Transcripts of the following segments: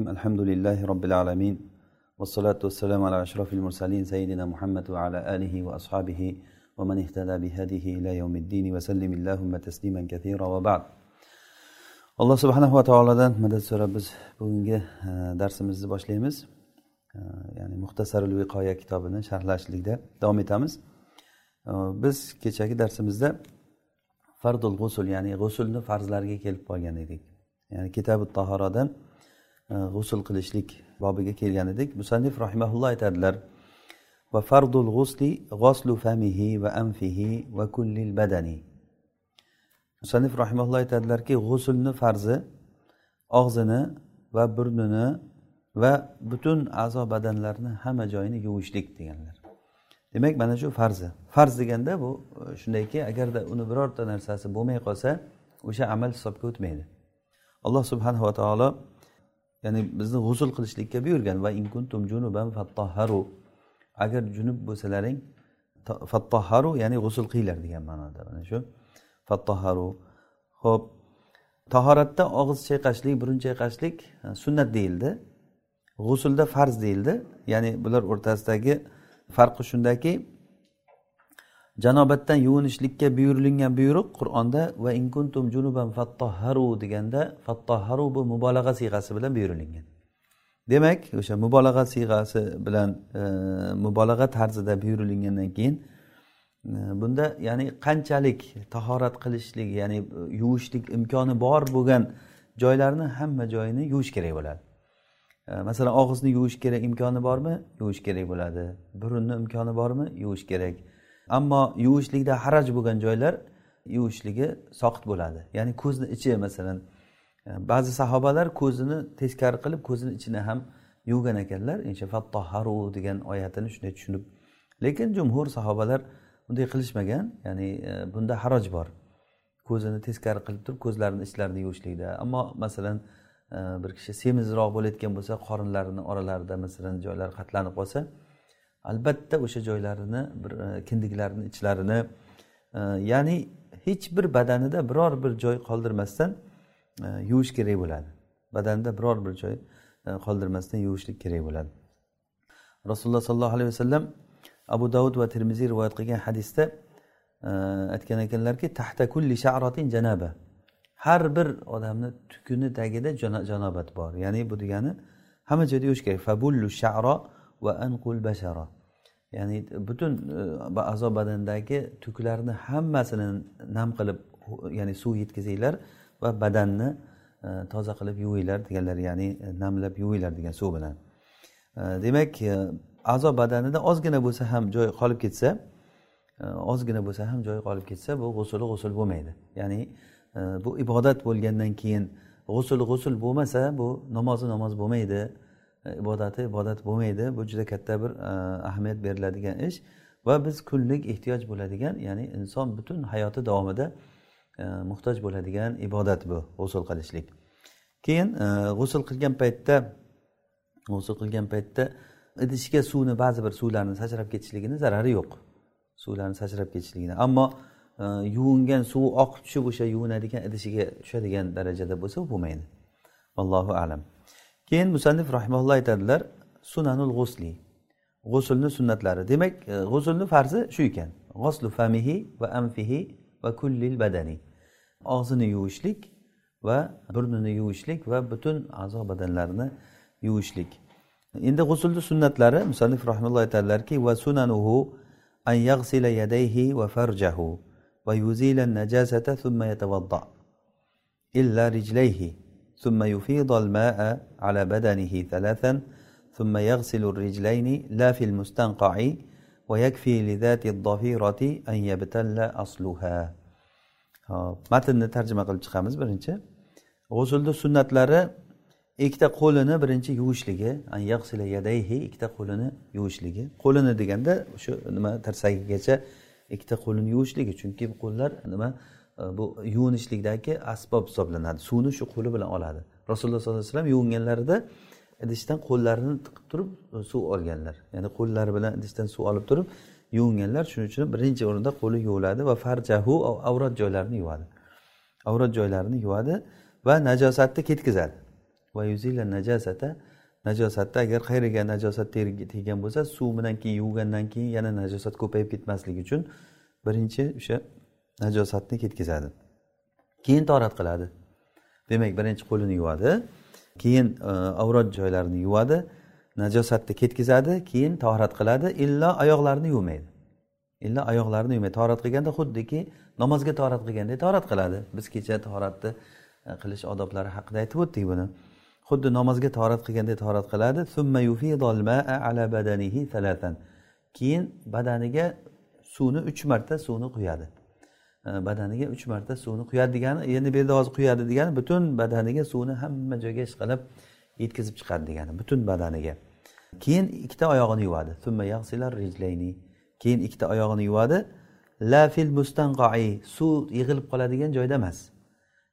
الحمد لله رب العالمين والصلاة والسلام على أشرف المرسلين سيدنا محمد وعلى آله وأصحابه ومن اهتدى بهديه إلى يوم الدين وسلم اللهم تسليما كثيرا وبعد alloh subhanava taolodan madad so'rab biz bugungi darsimizni boshlaymiz ya'ni muxtasarul viqoya kitobini sharhlashlikda davom etamiz biz kechagi darsimizda fardul g'usul ya'ni g'usulni farzlariga kelib qolgan edik ya'ni kitabi tahoradan g'usul qilishlik bobiga kelgan edik musannif rahimaulloh aytadilar va fardul g'usli g'oslu famihi va anfihi va kullil badani musannif rahimaulloh aytadilarki g'usulni farzi og'zini va burnini va butun a'zo badanlarni hamma joyini yuvishlik deganlar demak mana shu farzi farz deganda bu shundayki agarda uni birorta narsasi bo'lmay qolsa o'sha amal hisobga o'tmaydi. Alloh subhanava taolo ya'ni bizni g'usul qilishlikka buyurgan. Va inkuntum junuban fattoharu agar junub bo'lsalaring fattoharu ya'ni g'usul qilinglar degan ma'noda. Mana shu. Fattoharu ho'p tahoratda og'iz chayqashlik burun chayqashlik sunnat deyildi. G'usulda farz deyildi. Ya'ni bular o'rtasidagi farqi shundaki janobatdan yuvinishlikka buyurilgan buyruq qur'onda va inkuntum junuban fattoharu deganda fattoharu bu mubolag'a siyg'asi bilan buyurilgan demak o'sha mubolag'a siyg'asi bilan e, mubolag'a tarzida buyurilgandan keyin e, bunda ya'ni qanchalik tahorat qilishlik ya'ni e, yuvishlik imkoni bor bo'lgan joylarni hamma joyini yuvish kerak bo'ladi. E, masalan og'izni yuvish kerak imkoni bormi? Yuvish kerak bo'ladi. Burunni imkoni bormi? Yuvish kerak. Ammo yuvishlikda haraj bo'lgan joylar yuvishligi soqit bo'ladi. Ya'ni ko'zni ichi masalan e, ba'zi sahobalar ko'zini teskari qilib ko'zini ichini ham yuvgan ekanlar. Fattoharu degan oyatini shunday tushunib. Lekin jumhur sahobalar bunday qilishmagan. Ya'ni e, bunda haroj bor. Ko'zini teskari qilib turib ko'zlarini ichlarini yuvishlikda. Ammo masalan e, bir kishi semizroq bo'layotgan bo'lsa qorinlarini oralarida masalan joylar qatlanib qolsa albatta o'sha joylarini bir e, kindiklarini ichlarini e, ya'ni hech bir badanida biror bir joy qoldirmasdan e, yuvish kerak bo'ladi. Badanda biror bir joy qoldirmasdan yuvishlik kerak bo'ladi. Rasululloh sollallohu alayhi vasallam abu davud va termiziy rivoyat qilgan hadisda aytgan ekanlarki tahta kulli sha'ratin janaba. Har bir odamni tukuni tagida janobat bor. Ya'ni bu degani hamma joyda yuvish kerak. Fabullu sha'ro va anqul bashara. Ya'ni butun e, a'zo badandagi tuklarni hammasini nam qilib ya'ni suv yetkazinglar va badanni e, toza qilib yuvinglar deganlar ya'ni e, namlab yuvinglar degan suv bilan. Demak a'zo badanida ozgina bo'lsa ham joy qolib ketsa ozgina bo'lsa ham joy qolib ketsa bu g'usuli g'usul bo'lmaydi. Ya'ni bu ibodat bo'lgandan keyin g'usul g'usul bo'lmasa bu namozi namoz bo'lmaydi. E, ibodati ibodat bo'lmaydi. Bu juda katta bir e, ahamiyat beriladigan ish va biz kunlik ehtiyoj bo'ladigan ya'ni inson butun hayoti davomida e, muhtoj bo'ladigan ibodat bu g'usul qilishlik. Keyin g'usul qilgan paytda g'usul qilgan paytda idishiga suvni ba'zi bir suvlarni sachrab ketishligini zarari yo'q. Suvlarni sachrab ketishligini. Ammo yuvingan suvi oqib tushib o'sha yuvinadigan idishiga tushadigan darajada bo'lsa u bo'lmaydi. Allohu alam. Keyin musannif rahimalloh aytadilar sunanul g'usli. G'usulni sunnatlari. Demak e, g'usulni farzi shu ekan. G'oslu famihi va amfihi va kullil badani. Og'zini yuvishlik va burnini yuvishlik va butun a'zo badanlarini yuvishlik. Endi g'usulni sunnatlari musannif rahimulloh aytadilarki va sunanuhu an yaghsila yadayhi va farjahu va yuzila najasata thumma yatavadda illa rijlayhi. ثم يفيض الماء على بدنه ثلاثا ثم يغسل الرجلين لا في المستنقع ويكفي لذات الضفيرة أن يبتل أصلها hop matnni tarjima qilib chiqamiz birinchi g'usulni sunnatlari ikkita qo'lini birinchi yuvishligi yadayhi ikkita qo'lini yuvishligi qo'lini deganda shu nima tirsagigacha ikkita qo'lini yuvishligi chunki bu qo'llar nima bu yuvinishlikdagi asbob hisoblanadi. Suvni shu qo'li bilan oladi. Rasululloh sollallohu alayhi vasallam yuvinganlarida idishdan qo'llarini tiqib turib e, suv olganlar. Ya'ni qo'llari bilan idishdan suv olib turib yuvinganlar shuning uchun birinchi o'rinda qo'li yuviladi va farjahu avrat joylarini yuvadi. Avrat joylarini yuvadi va najosatni ketkazadi. Va yuzila najosata najosatni agar qayerga najosat tegan bo'lsa suv bilan keyin yuvgandan keyin yana najosat ko'payib ketmasligi uchun birinchi o'sha najosatni ketkazadi. Keyin torat qiladi. Demak birinchi qo'lini yuvadi keyin e, avrat joylarini yuvadi najosatni ketkazadi keyin torat qiladi illo oyoqlarini yuvmaydi. Illo oyoqlarini yuvmaydi. Torat qilganda xuddiki namozga torat qilgandek torat qiladi. Biz kecha toratni e, qilish odoblari haqida aytib o'tdik buni. Xuddi namozga torat qilgandek torat qiladi. Keyin badaniga suvni uch marta suvni quyadi. Badaniga uch marta suvni quyadi degani endi bu yerda hozir quyadi degani butun badaniga suvni hamma joyga ishqalab yetkazib chiqadi degani butun badaniga. Keyin ikkita oyog'ini yuvadi. Keyin ikkita oyog'ini yuvadi. La fil mustanqoi suv yig'ilib qoladigan joyda emas.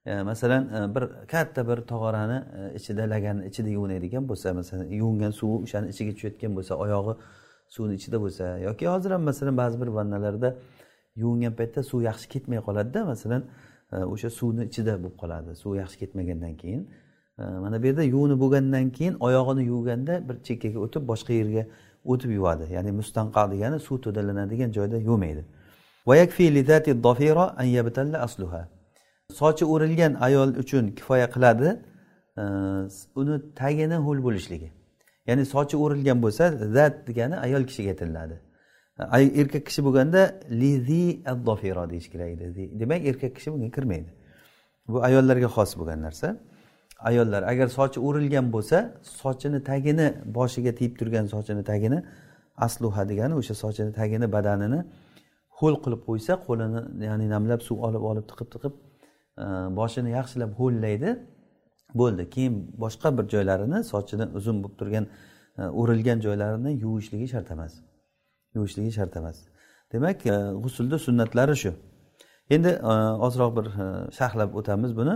Masalan e, bir katta bir tog'orani e, ichida laganni ichida yuvinadigan bo'lsa masalan yuvingan suvi o'shani ichiga tushayotgan bo'lsa oyog'i suvni ichida bo'lsa yoki hozir ham masalan ba'zi bir vannalarda yuvingan paytda suv yaxshi ketmay qoladida masalan e, o'sha suvni ichida bo'lib qoladi suv yaxshi ketmagandan keyin. E, mana bu yerda yuvinib bo'lgandan keyin oyog'ini yuvganda bir chekkaga o'tib boshqa yerga o'tib yuvadi. Ya'ni mustanqa degani suv to'dalanadigan joyda yuvmaydi. Sochi o'rilgan ayol uchun kifoya qiladi e, uni tagini ho'l bo'lishligi. Ya'ni sochi o'rilgan bo'lsa zat degani ayol kishiga aytiladi. Erkak kishi bo'lganda lizi addofiro deyish kerak edi. Demak erkak kishi bunga kirmaydi. Bu ayollarga xos bo'lgan narsa. Ayollar agar sochi o'rilgan bo'lsa sochini tagini boshiga tegib turgan sochini tagini asluha degani o'sha sochini tagini badanini ho'l qilib qo'ysa qo'lini ya'ni namlab suv olib olib tiqib tiqib e, boshini yaxshilab ho'llaydi bo'ldi. Keyin boshqa bir joylarini sochini uzun bo'lib turgan e, o'rilgan joylarini yuvishligi shart emas. Yuvishligi shart emas demak e, g'usulni sunnatlari shu. Endi e, ozroq bir e, sharhlab o'tamiz buni.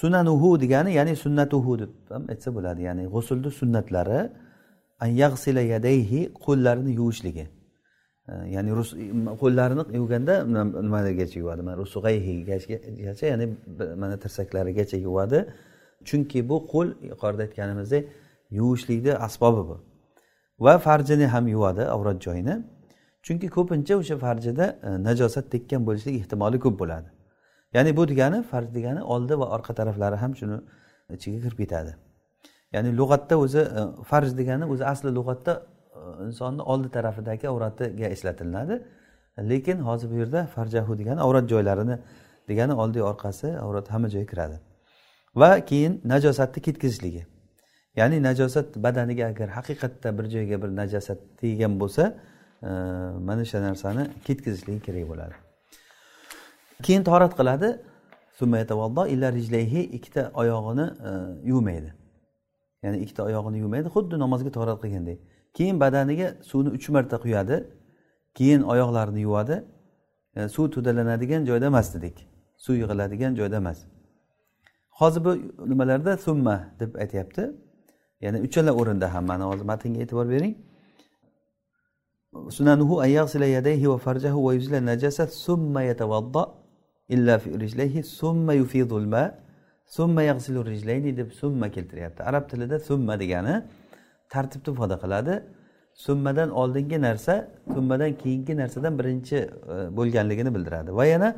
Sunanuhu degani ya'ni sunnatuhu deb ham aytsa bo'ladi. Ya'ni g'usulni sunnatlari qo'llarini yuvishligi. Ya'ni qo'llarini yuvganda nimalargacha yuvadi? Mana rusug'ayhigacha ya'ni mana tirsaklarigacha yuvadi. Chunki bu qo'l yuqorida aytganimizdek yuvishlikni asbobi bu. Va farjini ham yuvadi avrat joyini. Chunki ko'pincha o'sha farjida e, najosat tekkan bo'lishlik ehtimoli ko'p bo'ladi. Ya'ni bu degani farj degani oldi va orqa taraflari ham shuni ichiga kirib ketadi. Ya'ni lug'atda o'zi e, farj degani o'zi asli lug'atda e, insonni oldi tarafidagi avratiga ishlatiladi lekin hozir bu yerda farjahu degani avrat joylarini degani oldi orqasi avrat hamma joyga kiradi. Va keyin najosatni ketkazishligi ya'ni najosat badaniga agar haqiqatda bir joyga bir najosat teggan bo'lsa e, mana o'sha narsani ketkazishligi kerak bo'ladi. Keyin torat qiladi. Ikkita oyog'ini e, yuvmaydi ya'ni ikkita oyog'ini yuvmaydi xuddi namozga torat qilgandek. Keyin badaniga suvni uch marta quyadi. Keyin oyoqlarini yuvadi. E, suv to'dalanadigan joyda emas dedik. Suv yig'iladigan joyda emas. Hozir bu nimalarda summa deb aytyapti. Ya'ni uchala o'rinda ham mana hozir matnga e'tibor bering. Sunanuhu an yaghsila yadayhi va farjahu va yuzila najasa summa yatawadda illa fi rijlayhi summa yufidul ma summa yaghsilu rijlayni deb summa keltiryapti. Arab tilida summa degani tartibni ifoda qiladi. Summadan oldingi narsa summadan keyingi narsadan birinchi e, bo'lganligini bildiradi. Va yana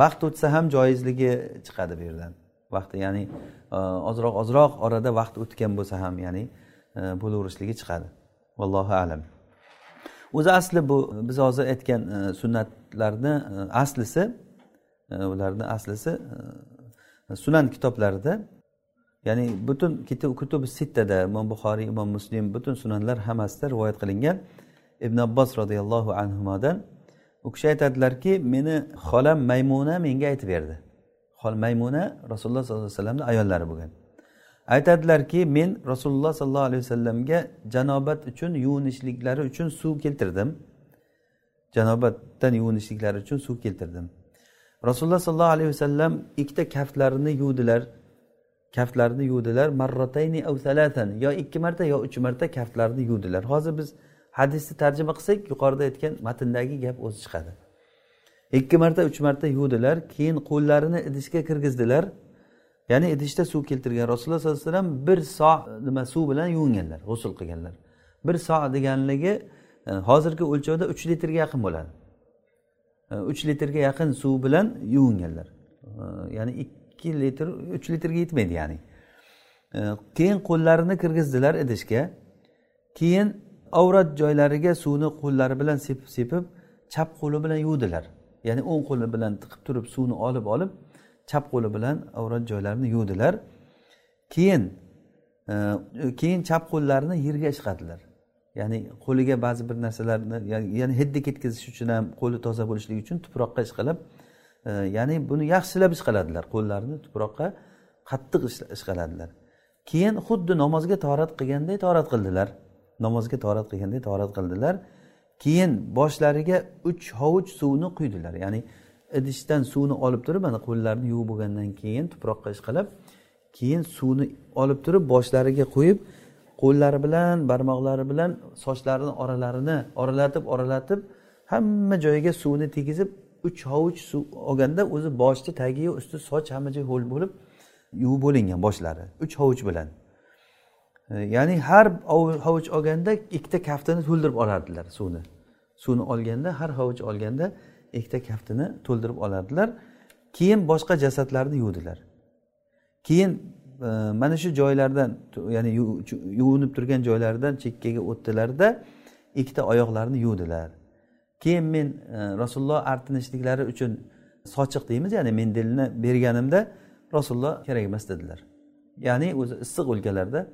vaqt o'tsa ham joizligi chiqadi bu yerdan. Vaqti ya'ni e, ozroq ozroq orada vaqt o'tgan bo'lsa ham ya'ni e, bo'laverishligi chiqadi. Vallohu alam. O'zi asli bu biz hozir aytgan e, sunnatlarni aslisi ularni aslisi sunan kitoblarida ya'ni butun kutubi sittada imom buxoriy imom muslim butun sunanlar hammasida rivoyat qilingan ibn abbos roziyallohu anhudan u kishi aytadilarki meni xolam maymuna menga aytib berdi. Maymuna rasululloh sollallohu alayhi vasallamni ayollari bo'lgan. Aytadilarki men rasululloh sollallohu alayhi vasallamga janobat uchun yuvinishliklari uchun suv keltirdim. Janobatdan yuvinishliklari uchun suv keltirdim. Rasululloh sollallohu alayhi vasallam ikkita kaftlarini yuvdilar. Kaftlarini yuvdilar marratayni av salatan yo ikki marta yo uch marta kaftlarini yuvdilar. Hozir biz hadisni tarjima qilsak yuqorida aytgan matndagi gap o'zi chiqadi. Ikki marta uch marta yuvdilar keyin qo'llarini idishga kirgizdilar. Ya'ni idishda suv keltirgan rasululloh sollallohu alayhi vasallam bir so nima suv bilan yuvinganlar g'usul qilganlar. Bir so deganligi e, hozirgi o'lchovda uch litrga yaqin bo'ladi. E, uch litrga yaqin suv bilan yuvinganlar. E, ya'ni ikki litr uch litrga yetmaydi ya'ni. Keyin qo'llarini kirgizdilar idishga. Keyin avrat joylariga suvni qo'llari bilan sepib sepib chap qo'li bilan yuvdilar ya'ni o'ng qo'li bilan tiqib turib suvni olib olib chap qo'li bilan avrat joylarini yuvdilar. Keyin e, keyin chap qo'llarini yerga ishqadilar. Ya'ni qo'liga ba'zi bir narsalarni ya'ni hidni ketkazish uchun ham qo'li toza bo'lishligi uchun tuproqqa ishqalab e, ya'ni buni yaxshilab ishqaladilar. Qo'llarini tuproqqa qattiq ishqaladilar. Keyin xuddi namozga torat qilganday torat qildilar. Namozga torat qilganday torat qildilar. Keyin boshlariga uch hovuch suvni quydilar. Ya'ni idishdan suvni olib turib mana qo'llarini yuvib bo'lgandan keyin tuproqqa ishqalab keyin suvni olib turib boshlariga qo'yib qo'llari bilan barmoqlari bilan sochlarini oralarini oralatib oralatib hamma joyiga suvni tegizib uch hovuch suv olganda o'zi boshni tagiyu usti soch hamma joy ho'l bo'lib yuvib bo'lingan boshlari uch hovuch bilan. Ya'ni har hovuch olganda ikkita kaftini to'ldirib olardilar suvni. Suvni olganda har hovuch olganda ikkita kaftini to'ldirib olardilar. Keyin boshqa jasadlarni yuvdilar. Keyin e, mana shu joylardan ya'ni yuvinib turgan joylaridan chekkaga o'tdilarda ikkita oyoqlarini yuvdilar. Keyin men e, rasululloh artinishliklari uchun sochiq deymiz ya'ni mendilni berganimda rasululloh kerak emas dedilar. Ya'ni o'zi issiq o'lkalarda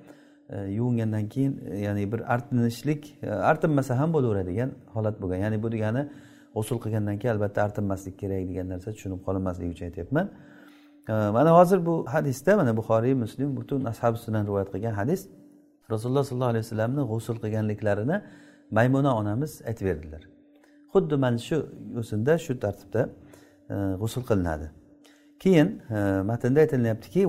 E, yuvingandan keyin e, ya'ni bir artinishlik e, artinmasa ham bo'laveradigan holat bo'lgan. Ya'ni bu degani g'usul qilgandan keyin albatta artinmaslik kerak degan narsa tushunib qolinmasligi uchun aytyapman. Mana hozir bu hadisda mana buxoriy muslim butun ashabi sunan rivoyat qilgan hadis rasululloh sollallohu alayhi vasallamni g'usul qilganliklarini maymuna onamiz aytib berdilar. Xuddi mana shu yo'sinda shu tartibda g'usul qilinadi. Keyin matnda aytilyaptiki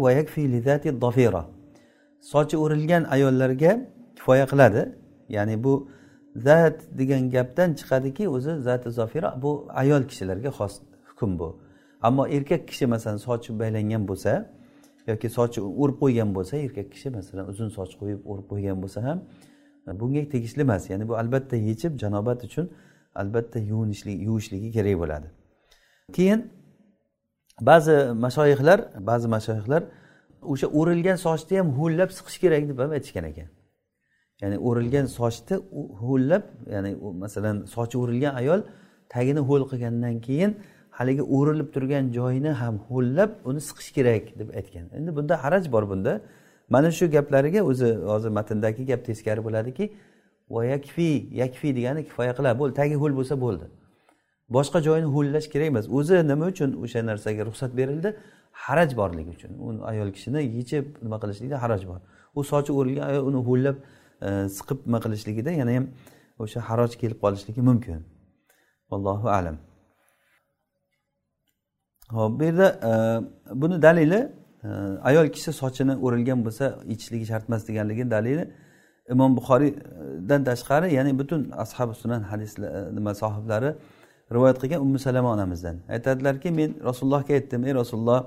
sochi o'rilgan ayollarga kifoya qiladi. Ya'ni bu zat degan gapdan chiqadiki o'zi zati zofira bu ayol kishilarga xos hukm bu. Ammo erkak kishi masalan sochi baylangan bo'lsa yoki sochi o'rib qo'ygan bo'lsa erkak kishi masalan uzun soch qo'yib o'rib qo'ygan bo'lsa ham e, bunga tegishli emas. Ya'ni bu albatta yechib janobat uchun albatta yuvinishlik yuvishligi kerak bo'ladi. Keyin ba'zi mashoyihlar ba'zi mashoyihlar o'sha o'rilgan sochni ham ho'llab siqish kerak deb ham aytishgan ekan. Ya'ni o'rilgan sochni ho'llab ya'ni masalan sochi o'rilgan ayol tagini ho'l qilgandan keyin haligi o'rilib turgan joyini ham ho'llab uni siqish kerak deb aytgan. Endi bunda haraj bor bunda. Mana shu gaplariga o'zi hozir matndagi gap teskari bo'ladiki va yakfi yakfi degani kifoya qiladi bo'ldi tagi ho'l bo'lsa bo'ldi. Boshqa joyini ho'llash kerak emas. O'zi nima uchun o'sha narsaga ruxsat berildi? Haraj borligi uchun. U ayol kishini yechib nima qilishlikda haraj bor. U sochi o'rilgan ayol uni ho'llab e, siqib nima qilishligida yana ham o'sha haroj kelib qolishligi mumkin. Allohu alam. Ho'p bu yerda e, buni dalili e, ayol kishi sochini o'rilgan bo'lsa ichishligi shart emas deganligini dalili imom buxoriydan tashqari ya'ni butun ashabi sunan hadis nima sohiblari rivoyat qilgan ummu salama onamizdan. Aytadilarki men rasulullohga aytdim ey rasululloh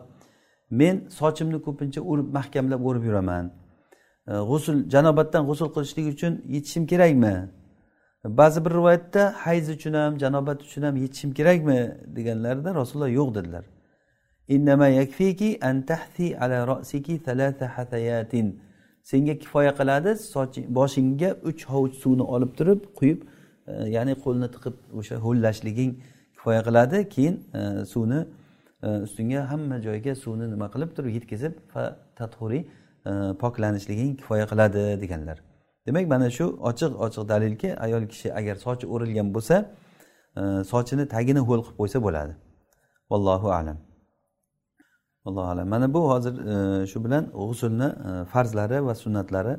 men sochimni ko'pincha o'rib mahkamlab o'rib yuraman. E, g'usul janobatdan g'usul qilishlik uchun yetishim kerakmi? Ba'zi bir rivoyatda hayz uchun ham janobat uchun ham yetishim kerakmi deganlarida rasululloh yo'q dedilar. Senga kifoya qiladi boshingga uch hovuch suvni olib turib quyib e, ya'ni qo'lni tiqib o'sha ho'llashliging kifoya qiladi keyin e, suvni ustingga hamma joyga suvni nima qilib turib yetkazib tathuriy e, poklanishliging kifoya qiladi deganlar. Demak mana shu ochiq ochiq dalilki ayol kishi agar sochi o'rilgan bo'lsa e, sochini tagini ho'l qilib qo'ysa bo'ladi. Vallohu alam. Allohu alam. Mana bu hozir e, shu bilan g'usulni farzlari va sunnatlari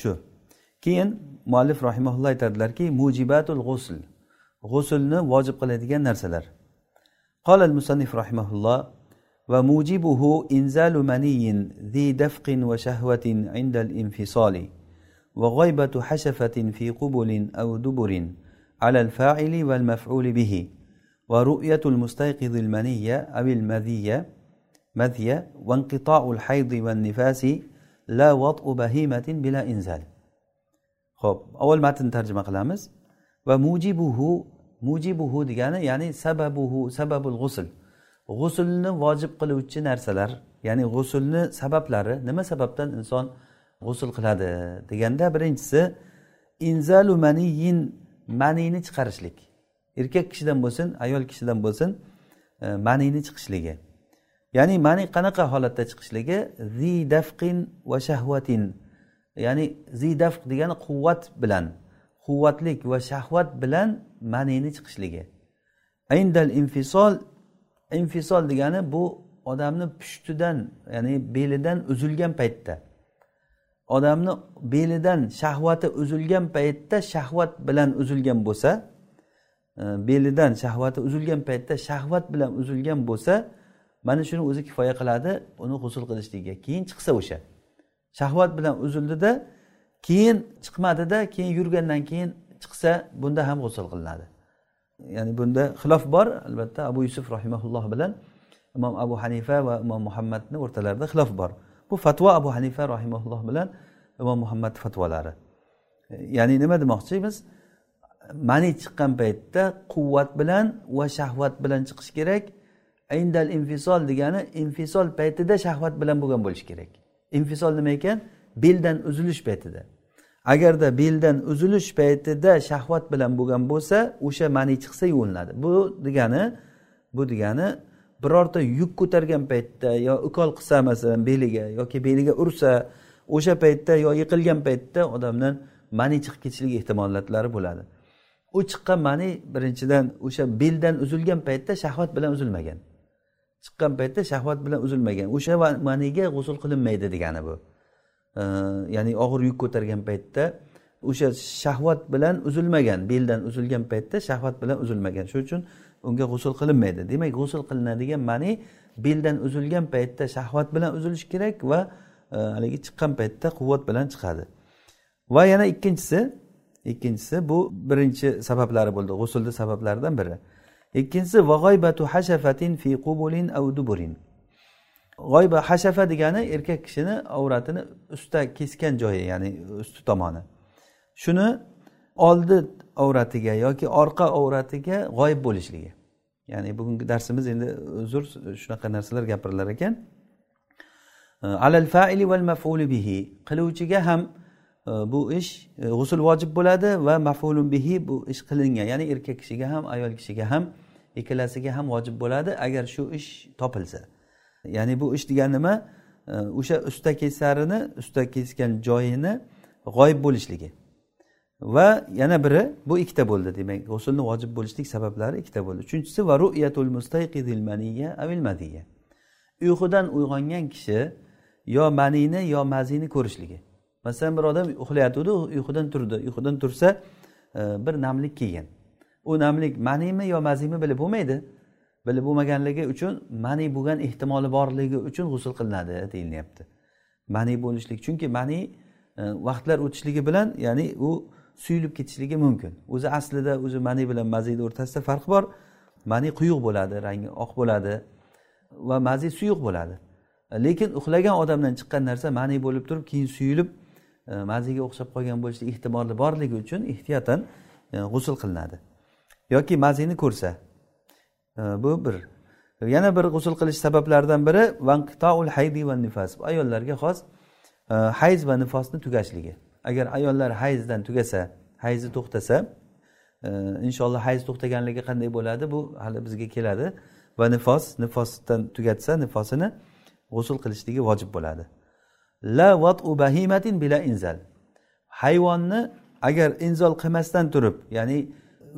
shu. Keyin muallif rahimaulloh aytadilarki mujibatul g'usl. G'usulni vojib qiladigan narsalar. قال المصنف رحمه الله وموجبه إنزال مني ذي دفق وشهوة عند الانفصال وغيبة حشفة في قبل أو دبر على الفاعل والمفعول به ورؤية المستيقظ المنية أو المذية vanqitoul haydi va nifasi la vat'u bahimatin bila inzal ho'p avval matn tarjima qilamiz va mujibuhu degani ya'ni sababuhu sababul g'usul g'usulni vojib qiluvchi narsalar ya'ni g'usulni sabablari nima sababdan inson g'usul qiladi deganda birinchisi inzalu maniyin maniyni chiqarishlik. Erkak kishidan bo'lsin ayol kishidan bo'lsin e, maniyni chiqishligi. Ya'ni mani qanaqa holatda chiqishligi? Zi dafqin va shahvatin ya'ni zi dafq degani quvvat bilan quvvatlik va shahvat bilan manini chiqishligi. Indal infisol infisol degani bu odamni pushtidan ya'ni belidan uzilgan paytda. Odamni belidan shahvati uzilgan paytda shahvat bilan uzilgan bo'lsa e, belidan shahvati uzilgan paytda shahvat bilan uzilgan bo'lsa mana shuni o'zi kifoya qiladi uni g'usul qilishligiga. Keyin chiqsa o'sha. Shahvat bilan uzildida keyin chiqmadida keyin yurgandan keyin chiqsa bunda ham g'usul qilinadi. Ya'ni bunda xilof bor albatta abu yusuf rahimaulloh bilan imom abu hanifa va imom muhammadni o'rtalarida xilof bor. Bu fatvo abu hanifa rahimaulloh bilan imom muhammad fatvolari. Ya'ni nima demoqchimiz mani chiqqan paytda quvvat bilan va shahvat bilan chiqish kerak. Indal infisol degani infisol paytida shahvat bilan bo'lgan bo'lishi kerak. Infisol nima ekan? Beldan uzilish paytida. Agarda beldan uzilish paytida shahvat bilan bo'lgan bo'lsa o'sha mani chiqsa yuviniladi bu degani bu degani birorta yuk ko'targan paytda yo ukol qilsa masalan beliga yoki beliga ursa o'sha paytda yo yiqilgan paytda odamdan mani chiqib ketishligi ehtimollatlari bo'ladi. U chiqqan mani birinchidan o'sha beldan uzilgan paytda shahvat bilan uzilmagan. Chiqqan paytda shahvat bilan uzilmagan. O'sha maniga g'usul qilinmaydi degani bu. Ya'ni og'ir yuk ko'targan paytda o'sha shahvat bilan uzilmagan beldan uzilgan paytda shahvat bilan uzilmagan. Shuning uchun unga g'usul qilinmaydi. Demak g'usul qilinadigan mani beldan uzilgan paytda shahvat bilan uzilishi kerak va e, haligi chiqqan paytda quvvat bilan chiqadi. Va yana ikkinchisi ikkinchisi bu birinchi sabablari bo'ldi g'usulni sabablaridan biri. Ikkinchisi g'oyba hashafa degani erkak kishini avratini usta kesgan joyi ya'ni usti tomoni. Shuni oldi avratiga yoki orqa avratiga g'oyib bo'lishligi. Ya'ni bugungi darsimiz endi uzr shunaqa narsalar gapirilar ekan. E, alal faili val mafuli bihi. Qiluvchiga ham e, bu ish e, g'usul vojib bo'ladi va mafulun bihi bu ish qilingan. Ya'ni erkak kishiga ham ayol kishiga ham ikkalasiga ham vojib bo'ladi agar shu ish topilsa. Ya'ni bu ish degani nima? O'sha usta kesarini usta kesgan joyini g'oyib bo'lishligi. Va yana biri bu ikkita bo'ldi demak g'usulni vojib bo'lishlik sabablari ikkita bo'ldi. Uchinchisi va ru'yatul mustayqidil maniya avil madiya. Uyqudan uyg'ongan kishi yo maniyni yo mazini ko'rishligi. Masalan bir odam uxlayotgandi uyqudan turdi. Uyqudan tursa e, bir namlik kelgan u namlik maniymi yo mazimi bilib bo'lmaydi. Bilib bo'lmaganligi uchun mani bo'lgan ehtimoli borligi uchun g'usul qilinadi deyilyapti. Mani bo'lishlik chunki mani e, vaqtlar o'tishligi bilan ya'ni u suyulib ketishligi mumkin. O'zi aslida o'zi mani bilan maziyni o'rtasida farq bor. Mani quyuq bo'ladi rangi oq bo'ladi va mazi suyuq bo'ladi. Lekin uxlagan odamdan chiqqan narsa mani bo'lib turib keyin suyulib e, maziga o'xshab qolgan bo'lishi ehtimoli borligi uchun ehtiyotan e, g'usul qilinadi. Yoki mazini ko'rsa bu bir. Yana bir g'usul qilish sabablaridan biri vanqitoul haydi va nifas. Bu ayollarga xos e, hayz va nifosni tugashligi. Agar ayollar hayzdan tugasa hayzi to'xtasa e, inshaalloh hayz to'xtaganligi qanday bo'ladi? Bu hali bizga keladi. Va nifos nifosdan tugatsa nifosini g'usul qilishligi vojib bo'ladi. La vatu bahimatin bila inzal. Hayvonni agar inzol qilmasdan turib ya'ni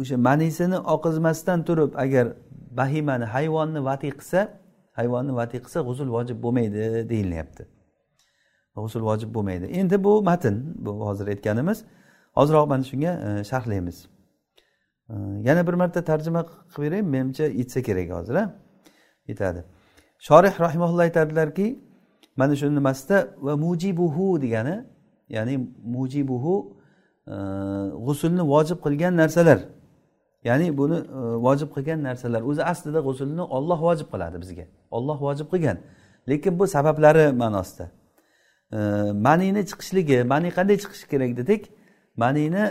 o'sha manisini oqizmasdan turib agar bahimani hayvonni vati qilsa hayvonni vati qilsa g'usul vojib bo'lmaydi deyilyapti. G'usul vojib bo'lmaydi. Endi bu matn bu hozir aytganimiz. Hoziroq mana shunga e, sharhlaymiz. E, yana bir marta tarjima qilib beray menimcha yetsa kerak hozir a yetadi. Shorih rahimaulloh aytadilarki mana shu nimasida va mujibuhu degani ya'ni mujibuhu e, g'usulni vojib qilgan narsalar. Ya'ni buni e, vojib qilgan narsalar. O'zi aslida g'usulni olloh vojib qiladi bizga. Olloh vojib qilgan. Lekin bu sabablari ma'nosida. E, Manini chiqishligi mani qanday chiqishi kerak dedik? Manini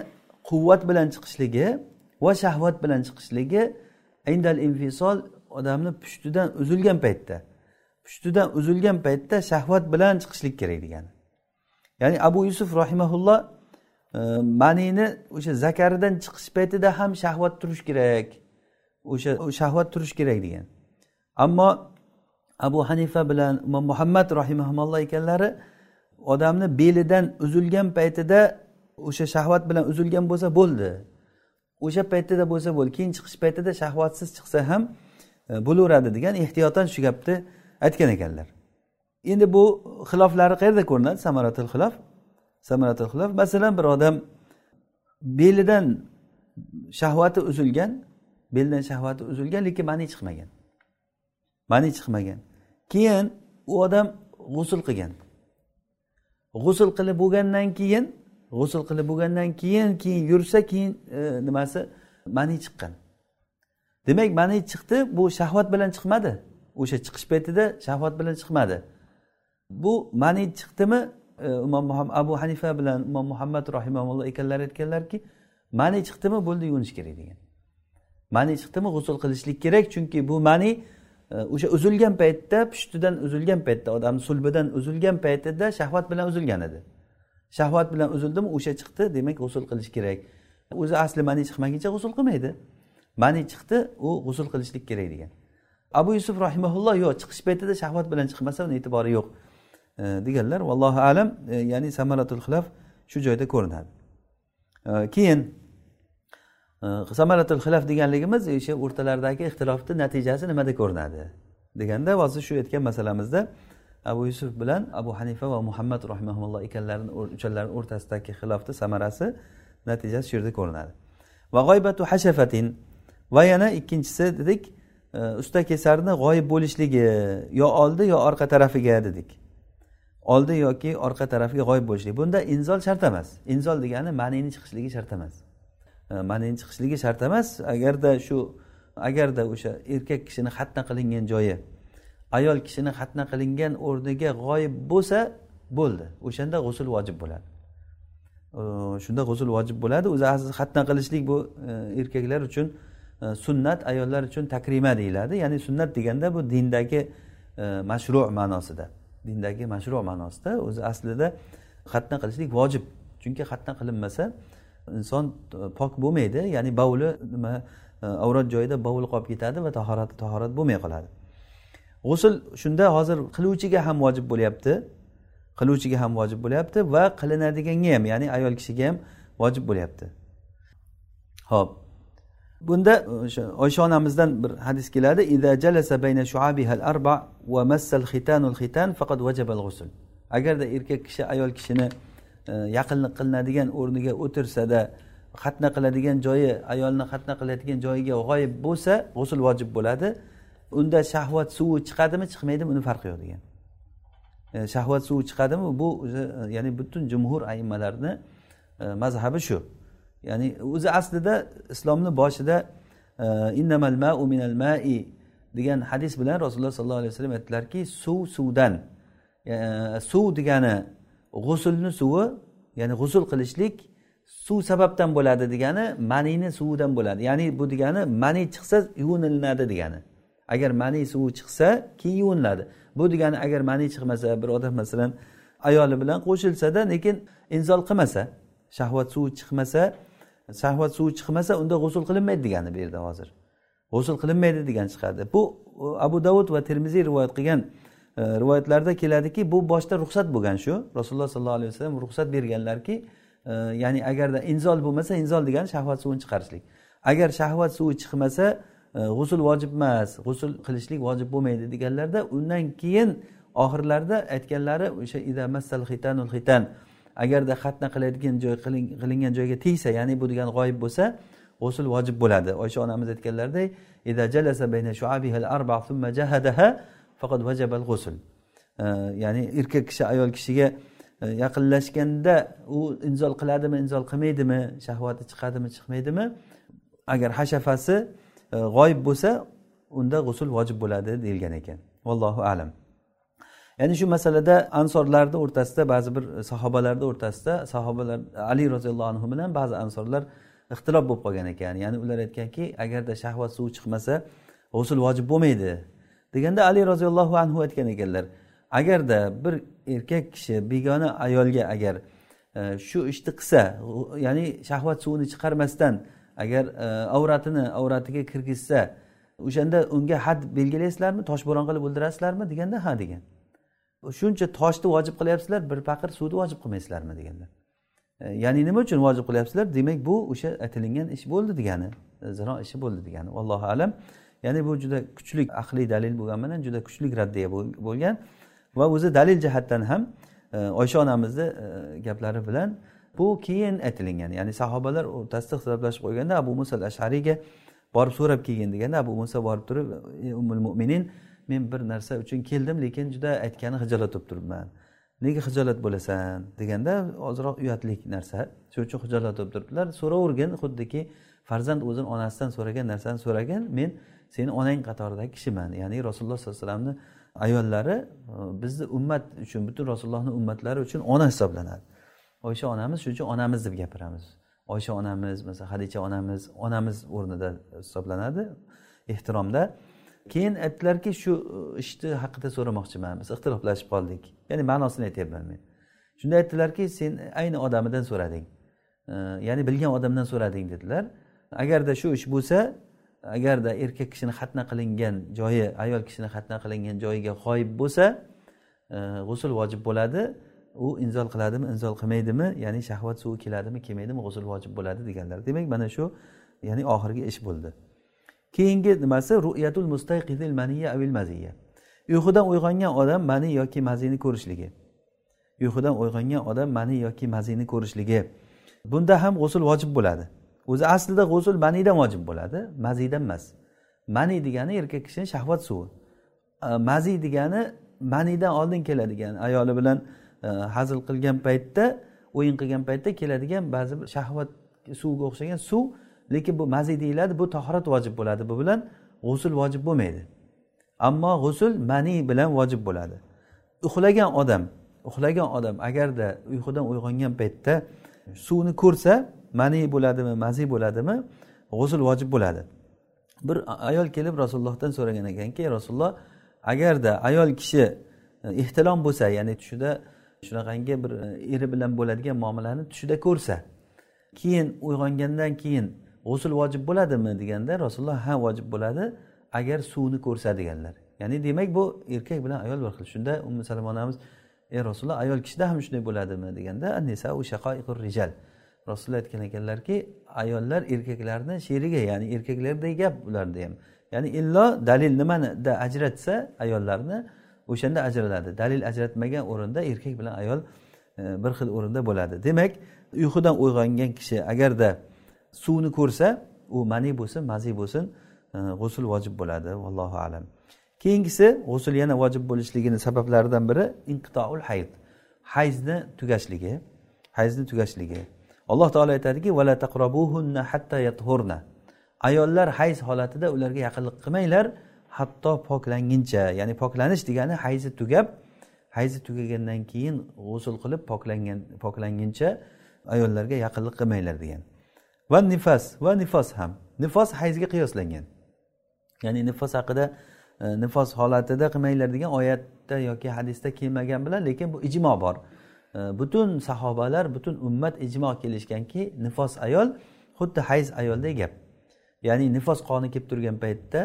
quvvat bilan chiqishligi va shahvat bilan chiqishligi indal infisol odamni pushtidan uzilgan paytda. Pushtidan uzilgan paytda shahvat bilan chiqishlik kerak degani. Ya'ni abu yusuf rahimaulloh manini o'sha zakaridan chiqish paytida ham shahvat turishi kerak. O'sha shahvat turishi kerak degan. Ammo abu hanifa bilan imom muhammad rahimaulloh ekanlari odamni belidan uzilgan paytida o'sha shahvat bilan uzilgan bo'lsa bo'ldi. O'sha paytida bo'lsa bo'ldi keyin chiqish paytida shahvatsiz chiqsa ham e, bo'laveradi degan ehtiyotan shu gapni aytgan ekanlar. Endi bu xiloflari qayerda ko'rinadi? Samaratul xilof? Samaratul xulaf masalan bir odam belidan shahvati uzilgan belidan shahvati uzilgan lekin mani chiqmagan. Mani chiqmagan. Keyin u odam g'usul qilgan. G'usul qilib bo'lgandan keyin g'usul qilib bo'lgandan keyin keyin yursa keyin e, nimasi mani chiqqan. Demak mani chiqdi bu shahvat bilan chiqmadi. O'sha chiqish paytida shahvat bilan chiqmadi. Bu mani chiqdimi? E, imom abu hanifa bilan imom muhammad rahimaulloh ekanlar aytganlarki mani chiqdimi bo'ldi yuvinish kerak degan. Mani chiqdimi g'usul qilishlik kerak chunki bu mani e, o'sha uzilgan paytda pushtidan uzilgan paytda odamni sulbidan uzilgan paytida shahvat bilan uzilgan edi. Shahvat bilan uzildimi o'sha chiqdi demak g'usul qilish kerak. O'zi asli mani chiqmaguncha g'usul qilmaydi. Mani chiqdi u g'usul qilishlik kerak degan. Abu yusuf rahimaulloh yo'q chiqish paytida shahvat bilan chiqmasa uni e'tibori yo'q. E, deganlar vallohu alam. E, ya'ni samaratul xilaf shu joyda ko'rinadi. E, keyin samaratul xilaf deganligimiz o'sha o'rtalaridagi ixtilofni natijasi nimada ko'rinadi? deganda hozir shu aytgan masalamizda abu yusuf bilan abu hanifa va muhammad rahimaulloh ekanlarini uchalarini o'rtasidagi xilofni samarasi natijasi shu yerda ko'rinadi. Va g'oybatu hashafatin va yana ikkinchisi dedik usta kesarni g'oyib bo'lishligi yo oldi yo orqa tarafiga dedik. Oldi yoki orqa tarafiga g'oyib bo'lishlik bunda inzol shart emas. Inzol degani ma'nini chiqishligi shart emas. E, ma'nini chiqishligi shart emas. Agarda shu agarda o'sha erkak kishini xatna qilingan joyi ayol kishini xatna qilingan o'rniga g'oyib bo'lsa bo'ldi. O'shanda g'usul vojib bo'ladi. E, shunda g'usul vojib bo'ladi. O'zi aziz xatna qilishlik bu e, erkaklar uchun sunnat ayollar uchun takrima deyiladi. Ya'ni sunnat deganda bu dindagi mashru ma'nosida. Dindagi mashru ma'nosida o'zi aslida xatna qilishlik vojib. Chunki xatna qilinmasa inson e, pok bo'lmaydi. Ya'ni bovuli nima e, avrat joyida bovul qolib ketadi va tahorati tahorat bo'lmay qoladi. G'usul shunda hozir qiluvchiga ham vojib bo'lyapti. Qiluvchiga ham vojib bo'lyapti va qilinadiganga ham ya'ni ayol kishiga ham vojib bo'lyapti. Ho'p. Bunda o'sha oysha onamizdan bir hadis keladi. Agarda erkak kishi ayol kishini e, yaqinlik qilinadigan o'rniga o'tirsada xatna qiladigan joyi ayolni xatna qiladigan joyiga g'oyib bo'lsa g'usul vojib bo'ladi. Unda shahvat suvi chiqadimi chiqmaydimi uni farqi yo'q degan. E, shahvat suvi chiqadimi bu o'zi ya'ni butun jumhur ayimmalarni mazhabi shu. Ya'ni o'zi aslida islomni boshida e, innamal ma'u minal ma'i degan hadis bilan rasululloh sollallohu alayhi vasallam aytdilarki suv suvdan e, suv degani g'usulni suvi ya'ni g'usul qilishlik suv sababdan bo'ladi degani manini suvidan bo'ladi. Ya'ni bu degani mani chiqsa yuvinilinadi degani. Agar mani suvi chiqsa keyin yuviniladi. Bu degani agar mani chiqmasa bir odam masalan ayoli bilan qo'shilsada lekin inzol qilmasa shahvat suvi chiqmasa shahvat suvi chiqmasa unda g'usul qilinmaydi degani bu yerda hozir. G'usul qilinmaydi degan chiqadi. Bu abu davud va termiziy rivoyat qilgan e, rivoyatlarda keladiki bu boshda ruxsat bo'lgan shu. Rasululloh sollallohu alayhi vasallam ruxsat berganlarki e, ya'ni agarda inzol bo'lmasa inzol degani shahvat suvini chiqarishlik. Agar shahvat suvi chiqmasa e, g'usul vojib emas g'usul qilishlik vojib bo'lmaydi deganlarda undan keyin oxirlarida aytganlari o'sha ida massal xitanul xitan agarda xatna qiladigan joy qilingan joyga tegsa ya'ni bu degani g'oyib bo'lsa g'usul vojib bo'ladi. Oysha onamiz aytganlaridek arba thumma faqat ya'ni erkak kishi ayol kishiga e, yaqinlashganda u inzol qiladimi inzol qilmaydimi shahvati chiqadimi chiqmaydimi? Agar hashafasi e, g'oyib bo'lsa unda g'usul vojib bo'ladi deyilgan ekan. Vallohu alam. Ya'ni shu masalada ansorlarni o'rtasida ba'zi bir sahobalarni o'rtasida sahobalar ali roziyallohu anhu bilan ba'zi ansorlar ixtilof bo'lib qolgan ekan. Ya'ni ular aytganki agarda shahvat suvi chiqmasa g'usul vojib bo'lmaydi deganda ali roziyallohu anhu aytgan ekanlar agarda bir erkak kishi begona ayolga agar e, shu ishni qilsa ya'ni shahvat suvini chiqarmasdan agar e, avratini avratiga kirgizsa o'shanda unga had belgilaysizlarmi toshbo'ron qilib o'ldirasizlarmi deganda ha degan. Shuncha toshni vojib qilyapsizlar bir paqir suvni vojib qilmaysizlarmi deganlar e, ya'ni nima uchun vojib qilyapsizlar? Demak bu o'sha aytilingan ish bo'ldi degani e, zino ishi bo'ldi degani. Allohu alam. Ya'ni bu juda kuchli aqliy dalil bo'lgani bilan juda kuchli raddiya bo'lgan va o'zi dalil jihatdan ham e, oysha onamizni gaplari bilan bu keyin aytilingan. Ya'ni sahobalar o'rtasida ixtiloflashib qo'yganda abu muso al ashariyga borib so'rab kelgin deganda abu muso borib turib umul mo'minin men bir narsa uchun keldim lekin juda aytgani hijolat bo'lib turibman. Nega hijolat bo'lasan? deganda ozroq uyatlik narsa. Shuning uchun hijolat bo'lib turibdilar. So'ravergin xuddiki farzand o'zini onasidan so'ragan narsani so'ragin men seni onang qatoridagi kishiman. Ya'ni rasululloh sollallohu alayhi vasallamni ayollari e, bizni ummat uchun butun rasulullohni ummatlari uchun ona hisoblanadi. Oysha onamiz shuning uchun onamiz deb gapiramiz. Oysha onamiz masalan hadicha onamiz onamiz o'rnida hisoblanadi. Ehtiromda keyin aytdilarki shu e, ishni haqida so'ramoqchiman biz ixtiloflashib qoldik. Ya'ni ma'nosini aytyapman men. Shunda aytdilarki sen ayni odamidan so'rading. E, ya'ni bilgan odamdan so'rading dedilar. Agarda shu ish bo'lsa agarda erkak kishini xatna qilingan joyi ayol kishini xatna qilingan joyiga g'oyib bo'lsa e, g'usul vojib bo'ladi. U inzol qiladimi inzol qilmaydimi ya'ni shahvat suvi keladimi kelmaydimi g'usul vojib bo'ladi deganlar. Demak mana shu ya'ni oxirgi ish bo'ldi. Keyingi nimasi? Ru'yatul mustayqidil maniya avil maziya uyqudan uyg'ongan odam mani yoki mazini ko'rishligi. Uyqudan uyg'ongan odam mani yoki mazini ko'rishligi. Bunda ham g'usul vojib bo'ladi. O'zi aslida g'usul manidan vojib bo'ladi mazidan emas. Mani degani erkak kishini shahvat suvi. Maziy degani manidan oldin keladigan ayoli bilan e, hazil qilgan paytda o'yin qilgan paytda keladigan ba'zi bir shahvat suvga o'xshagan suv lekin bu mazi deyiladi bu tahorat vojib bo'ladi. Bu bilan g'usul vojib bo'lmaydi. Ammo g'usul mani bilan vojib bo'ladi. Uxlagan odam uxlagan odam agarda uyqudan uyg'ongan paytda suvni ko'rsa mani bo'ladimi mazi bo'ladimi g'usul vojib bo'ladi. Bir ayol kelib rasulullohdan so'ragan ekanki rasululloh agarda ayol kishi ehtilom bo'lsa ya'ni tushida shunaqangi bir e, eri bilan bo'ladigan muomalani tushida ko'rsa keyin uyg'ongandan keyin g'usul vojib bo'ladimi deganda rasululloh ha vojib bo'ladi agar suvni ko'rsa deganlar ya'ni demak bu erkak bilan ayol bir xil. Shunda umi salom onamiz ey rasululloh ayol kishida ham shunday bo'ladimi? deganda rijal. Rasululloh aytgan ekanlarki ayollar erkaklarni sherigi ya'ni erkaklarday gap ularda ham. Ya'ni illo dalil nimanida ajratsa ayollarni o'shanda ajraladi. Dalil ajratmagan o'rinda erkak bilan ayol e, bir xil o'rinda bo'ladi. Demak uyqudan uyg'ongan kishi agarda suvni ko'rsa u mani bo'lsin mazi bo'lsin e, g'usul vojib bo'ladi vallohu alam. Keyingisi g'usul yana vojib bo'lishligini sabablaridan biri inqitoul hayd hayzni tugashligi hayzni tugashligi. Alloh taolo aytadiki vala taqrobuhunna hatta yathurna. Ayollar hayz holatida ularga yaqinlik qilmanglar hatto poklanguncha ya'ni poklanish degani hayzi tugab hayzi tugagandan keyin g'usul qilib poklangan poklanguncha ayollarga yaqinlik qilmanglar degan. Va nifas va nifos ham. Nifos hayzga qiyoslangan. Ya'ni nifos haqida e, nifos holatida qilmanglar degan oyatda yoki hadisda kelmagan bilan lekin bu ijmo bor. E, butun sahobalar butun ummat ijmo kelishganki nifos ayol xuddi hayz ayolday gap. Ya'ni nifos qoni kelib turgan paytda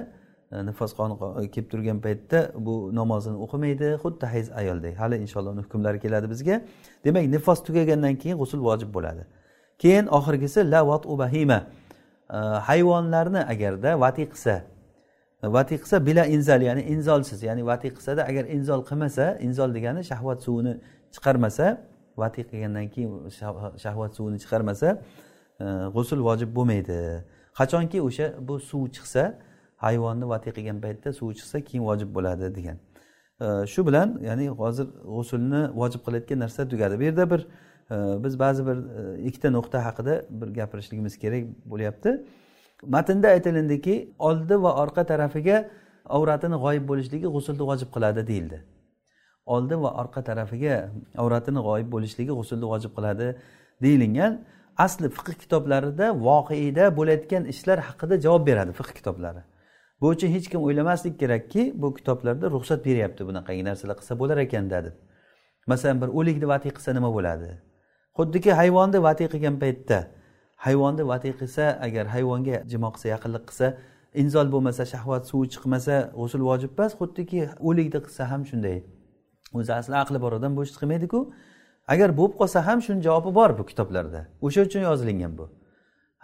e, nifos qoni kelib turgan paytda bu namozini o'qimaydi xuddi hayz ayolday. Hali inshaalloh uni hukmlari keladi bizga. Demak nifos tugagandan keyin g'usul vojib bo'ladi. Keyin oxirgisi la vatu bahima hayvonlarni agarda vati qilsa vati qilsa bila inzal ya'ni inzolsiz ya'ni vati qilsada agar inzol qilmasa inzol degani shahvat suvini chiqarmasa vati qilgandan keyin shahvat suvini chiqarmasa g'usul vojib bo'lmaydi. Qachonki o'sha bu suv chiqsa hayvonni vati qilgan paytda suv chiqsa keyin vojib bo'ladi degan. Shu bilan ya'ni hozir g'usulni vojib qilayotgan narsa tugadi. Bu yerda bir biz ba'zi bir e, ikkita nuqta haqida bir gapirishligimiz kerak bo'lyapti. Matnda aytilindiki oldi va orqa tarafiga avratini g'oyib bo'lishligi g'usulni vojib qiladi deyildi. Oldi va orqa tarafiga avratini g'oyib bo'lishligi g'usulni vojib qiladi deyilgan asli fiqh kitoblarida voqeda bo'layotgan ishlar haqida javob beradi fiqh kitoblari. Bu uchun hech kim o'ylamaslik kerakki bu kitoblarda ruxsat beryapti bunaqangi narsalar qilsa bo'lar ekanda deb masalan bir o'likni vati qilsa nima bo'ladi? Xuddiki hayvonni vatiy qilgan paytda hayvonni vatiy qilsa agar hayvonga jimo qilsa yaqinlik qilsa inzol bo'lmasa shahvat suvi chiqmasa g'usul vojib emas xuddiki o'likni qilsa ham shunday. O'zi asli aqli bor odam bu ishni qilmaydiku agar bo'lib qolsa ham shuni javobi bor bu kitoblarda. O'sha uchun yozilingan bu.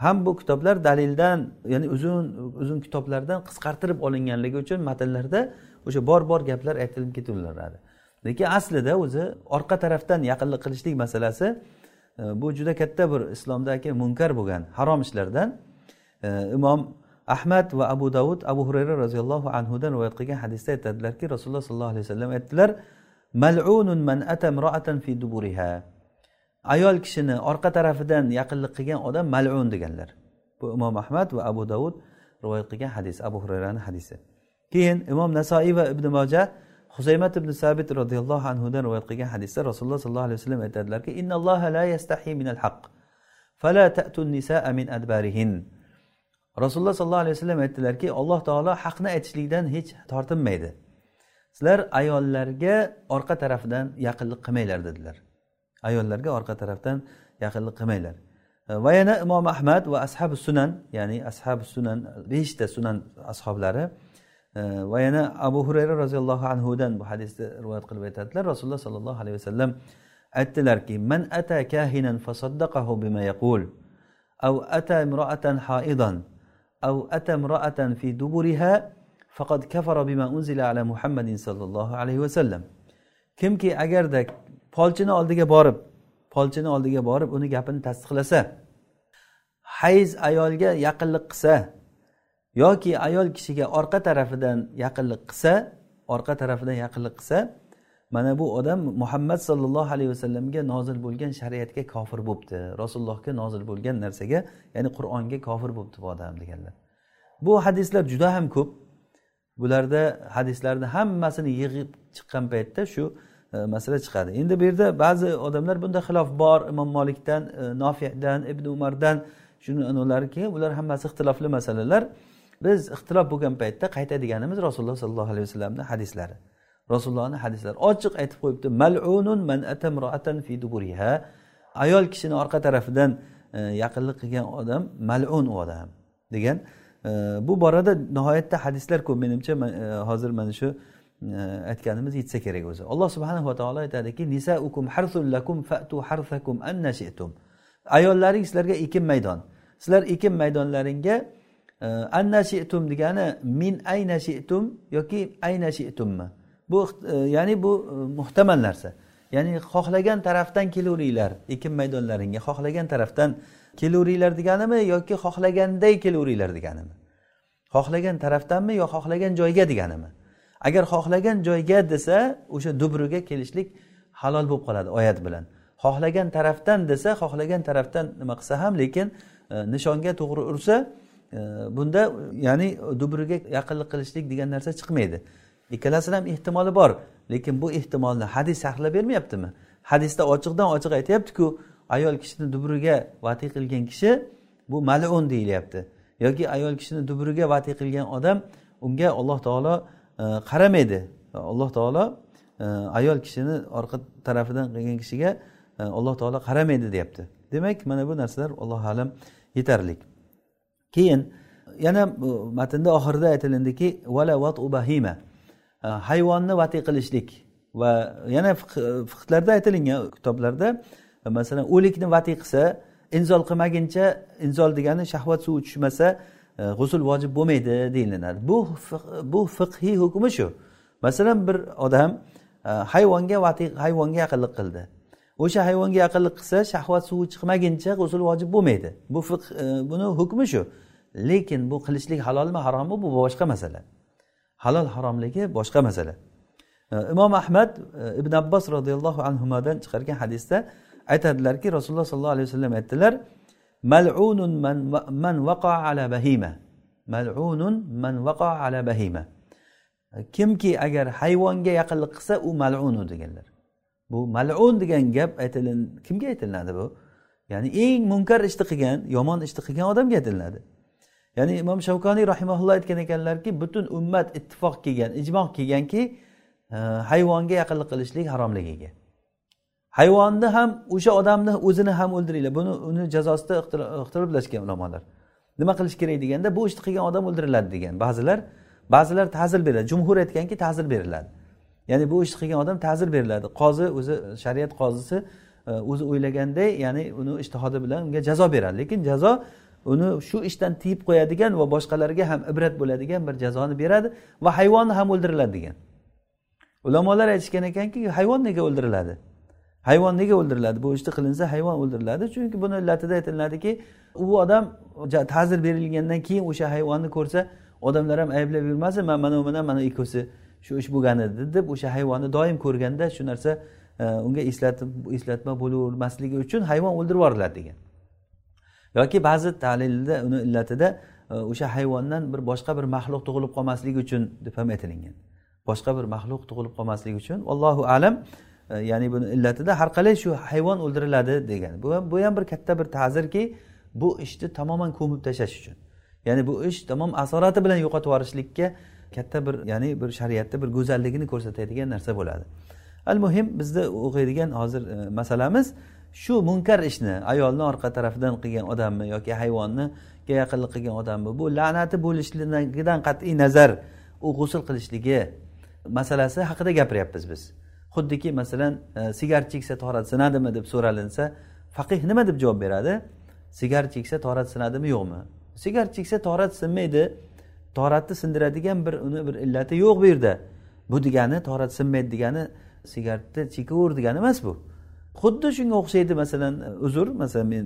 Ham bu kitoblar dalildan ya'ni uzun uzun kitoblardan qisqartirib olinganligi uchun matnlarda o'sha bor bor gaplar aytilib ketaveradi lekin aslida o'zi orqa tarafdan yaqinlik qilishlik masalasi E, bu juda katta bir islomdagi munkar bo'lgan harom ishlardan e, imom ahmad va abu davud abu hurayra roziyallohu anhudan rivoyat qilgan hadisda aytadilarki rasululloh sollallohu alayhi vasallam aytdilar mal'unun man ata fi duburiha. Ayol kishini orqa tarafidan yaqinlik qilgan odam mal'un deganlar. Bu imom ahmad va abu davud rivoyat qilgan hadis abu hurayrani hadisi. Keyin imom nasoiy va ibn moja husaymat ibn sabit roziyallohu anhudan rivoyat qilgan hadisda rasululloh sollallohu alayhi vasallam aytadilarki innalloha la yastahi minal haq fala ta'tun nisaa min adbarihin. Rasululloh sollallohu alayhi vasallam aytdilarki alloh taolo haqni aytishlikdan hech tortinmaydi. Sizlar ayollarga orqa tarafdan yaqinlik qilmanglar dedilar. Ayollarga orqa tarafdan yaqinlik qilmanglar. Va yana imom ahmad va ashabi sunan ya'ni ashabi sunan beshta sunan ashoblari va yana abu hurayra roziyallohu anhudan bu hadisni rivoyat qilib aytadilar rasululloh sollallohu alayhi vasallam aytdilarki man ata kahinan fasaddaqahu bima yaqul أو أتى امرأة حائضا أو أتى امرأة في دبرها فقد كفر بما أنزل على محمد صلى الله عليه وسلم kimki agarda polchini oldiga borib polchini oldiga borib uni gapini tasdiqlasa hayz ayolga yaqinlik qilsa yoki ayol kishiga orqa tarafidan yaqinlik qilsa orqa tarafidan yaqinlik qilsa mana bu odam muhammad sollallohu alayhi vasallamga nozil bo'lgan shariatga kofir bo'libdi rasulullohga nozil bo'lgan narsaga ya'ni qur'onga kofir bo'libdi bu odam deganlar. Bu hadislar juda ham ko'p. Bularda hadislarni hammasini yig'ib chiqqan paytda shu e, masala chiqadi. Endi bu yerda ba'zi odamlar bunda xilof bor. Imom molikdan e, nofiydan ibn umardan shuni anavilariki ular hammasi ixtilofli masalalar. Biz ixtilof bo'lgan paytda qaytadiganimiz rasululloh sollallohu alayhi vasallamni hadislari. Rasulullohni hadislari ochiq aytib qo'yibdi malunun man atamroatan fi duburiha. Ayol kishini orqa tarafidan e, yaqinlik qilgan odam malun u odam degan. E, bu borada nihoyatda hadislar ko'p menimcha e, hozir mana shu e, aytganimiz yetsa kerak o'zi. Alloh subhanahu va taolo aytadiki nisaukum harsul lakum fatu harsakum anna shi'tum ayollaring sizlarga ekin maydon. Sizlar ekin maydonlaringga e, anna shi'tum degani min ayna shi'tum yoki ayna shi'tummi? Bu e, ya'ni bu e, muhtamal narsa. Ya'ni xohlagan tarafdan kelaveringlar ekin maydonlaringga xohlagan tarafdan kelaveringlar deganimi yoki xohlaganday kelaveringlar deganimi? Xohlagan tarafdanmi yo xohlagan joyga deganimi? Agar xohlagan joyga desa o'sha dubruga kelishlik halol bo'lib qoladi oyat bilan. Xohlagan tarafdan desa xohlagan tarafdan nima qilsa ham lekin e, nishonga to'g'ri ursa bunda ya'ni dubriga yaqinlik qilishlik degan narsa chiqmaydi. Ikkalasini ham ehtimoli bor lekin bu ehtimolni hadis sharhlab bermayaptimi? Hadisda ochiqdan ochiq aytyaptiku ayol kishini dubriga vatiy qilgan kishi bu malun deyilyapti. Yoki ayol kishini dubriga vatiy qilgan odam unga alloh taolo e, qaramaydi. Alloh taolo e, ayol kishini orqa tarafidan qilgan kishiga e, alloh taolo qaramaydi deyapti. Demak mana bu narsalar allohu alam yetarli. Keyin yana matnda oxirida aytilindiki vala vatu bahima. E, hayvonni vati qilishlik va yana fiqlarda aytilingan kitoblarda. E, masalan o'likni vati qilsa inzol qilmaguncha inzol degani shahvat suvi tushmasa e, g'usul vojib bo'lmaydi deyilinadi bu bu fiqhiy hukmi shu. Masalan bir odam hayvonga vati hayvonga yaqinlik qildi. O'sha hayvonga yaqinlik qilsa shahvat suvi chiqmaguncha g'usul vojib bo'lmaydi. Bu fiq e, buni hukmi shu. Lekin bu qilishlik halolmi harommi bu boshqa masala. Halol haromligi boshqa masala. E, Imom ahmad e, ibn abbos roziyallohu anhudan chiqargan hadisda aytadilarki rasululloh sollallohu alayhi vasallam aytdilar mal'unun man man vaqa ala bahima. Mal'unun man vaqa ala bahima. Kimki agar hayvonga yaqinlik qilsa u malunu deganlar. Bu malun degan gap aytilin kimga aytilinadi bu? Ya'ni eng munkar ishni qilgan yomon ishni qilgan odamga aytilinadi. Ya'ni imom shavkoniy rahimaulloh aytgan ekanlarki butun ummat ittifoq kelgan ijmo kelganki e, hayvonga yaqinlik qilishlik haromligiga. Hayvonni ham o'sha odamni o'zini ham o'ldiringlar. Buni uni jazosida ixtiroflashgan ulamolar. Nima qilish kerak deganda bu ishni qilgan odam o'ldiriladi degan. Ba'zilar ba'zilar ta'zir beradi. Jumhur aytganki ta'zir beriladi. Ya'ni bu ishni qilgan odam ta'zir beriladi. Qozi o'zi shariat qozisi e, o'zi o'ylaganday ya'ni uni ishtihodi bilan unga jazo beradi. Lekin jazo uni shu ishdan tiyib qo'yadigan va boshqalarga ham ibrat bo'ladigan bir jazoni beradi va hayvonni ham o'ldiriladi degan. Ulamolar aytishgan ekanki hayvon nega o'ldiriladi? Hayvon nega o'ldiriladi? Bu ishni qilinsa hayvon o'ldiriladi. Chunki buni illatida aytiladiki u odam ta'zir berilgandan keyin o'sha hayvonni ko'rsa odamlar ham ayblab yurmasin man mana bilan mana ikkovsi. Shu ish bo'lgan edi deb o'sha hayvonni doim ko'rganda shu narsa e, unga eslatib eslatma bo'lavermasligi uchun hayvon o'ldirib yuboriladi degan. Yoki ba'zi talilda uni illatida e, o'sha hayvondan bir boshqa bir maxluq tug'ilib qolmasligi uchun deb ham aytilingan. Boshqa bir maxluq tug'ilib qolmasligi uchun allohu alam e, ya'ni buni illatida har qalay shu hayvon o'ldiriladi degan. Bu ham bu ham bir katta bir ta'zirki bu ishni tamoman ko'mib tashlash uchun. Ya'ni bu ish tamom asorati bilan yo'qotib yuborishlikka katta bir ya'ni bir shariatda bir go'zalligini ko'rsatadigan narsa bo'ladi. Al muhim bizda o'qiydigan hozir e, masalamiz shu munkar ishni ayolni orqa tarafidan qilgan odammi yoki hayvonni yaqinlik qilgan odammi bu la'nati bo'lishligidan qat'iy nazar u g'usul qilishligi masalasi haqida gapiryapmiz biz. Xuddiki masalan e, sigaret cheksa torat sinadimi deb so'ralinsa faqih nima deb javob beradi? Sigaret cheksa torat sinadimi yo'qmi? Sigaret cheksa torat sinmaydi toratni sindiradigan bir uni bir illati yo'q bu yerda. Bu degani torat sinmaydi degani sigaretni chekaver degani emas bu. Xuddi shunga o'xshaydi masalan uzr masalan men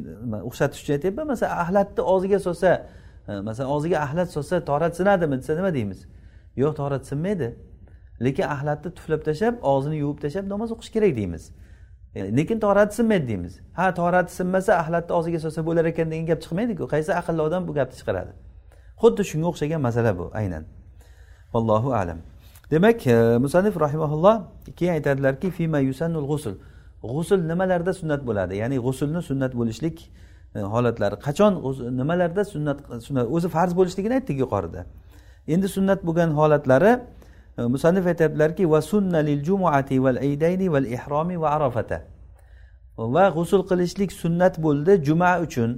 o'xshatish uchun aytyapman masalan axlatni og'ziga solsa e, masalan og'ziga axlat solsa torat sinadimi desa nima deymiz? Yo'q torat sinmaydi. Lekin axlatni tuflab tashlab og'zini yuvib tashlab namoz o'qish kerak deymiz. E, lekin torati sinmaydi deymiz. Ha torati sinmasa axlatni og'ziga solsa bo'lar ekan degan gap chiqmaydiku. Qaysi aqlli odam bu gapni chiqaradi? Xuddi shunga o'xshagan masala bu aynan. Allohu alam. Demak e, musanif rahimaulloh keyin aytadilarki fima yusannul g'usul. G'usul nimalarda sunnat bo'ladi? Ya'ni g'usulni sunnat bo'lishlik e, holatlari qachon nimalarda sunnat sunnat o'zi farz bo'lishligini aytdik yuqorida. Endi sunnat bo'lgan holatlari e, musannif aytyaptilarki va sunna lil jumuati val aydayni val ihromi va arafata. Va g'usul qilishlik sunnat bo'ldi juma uchun.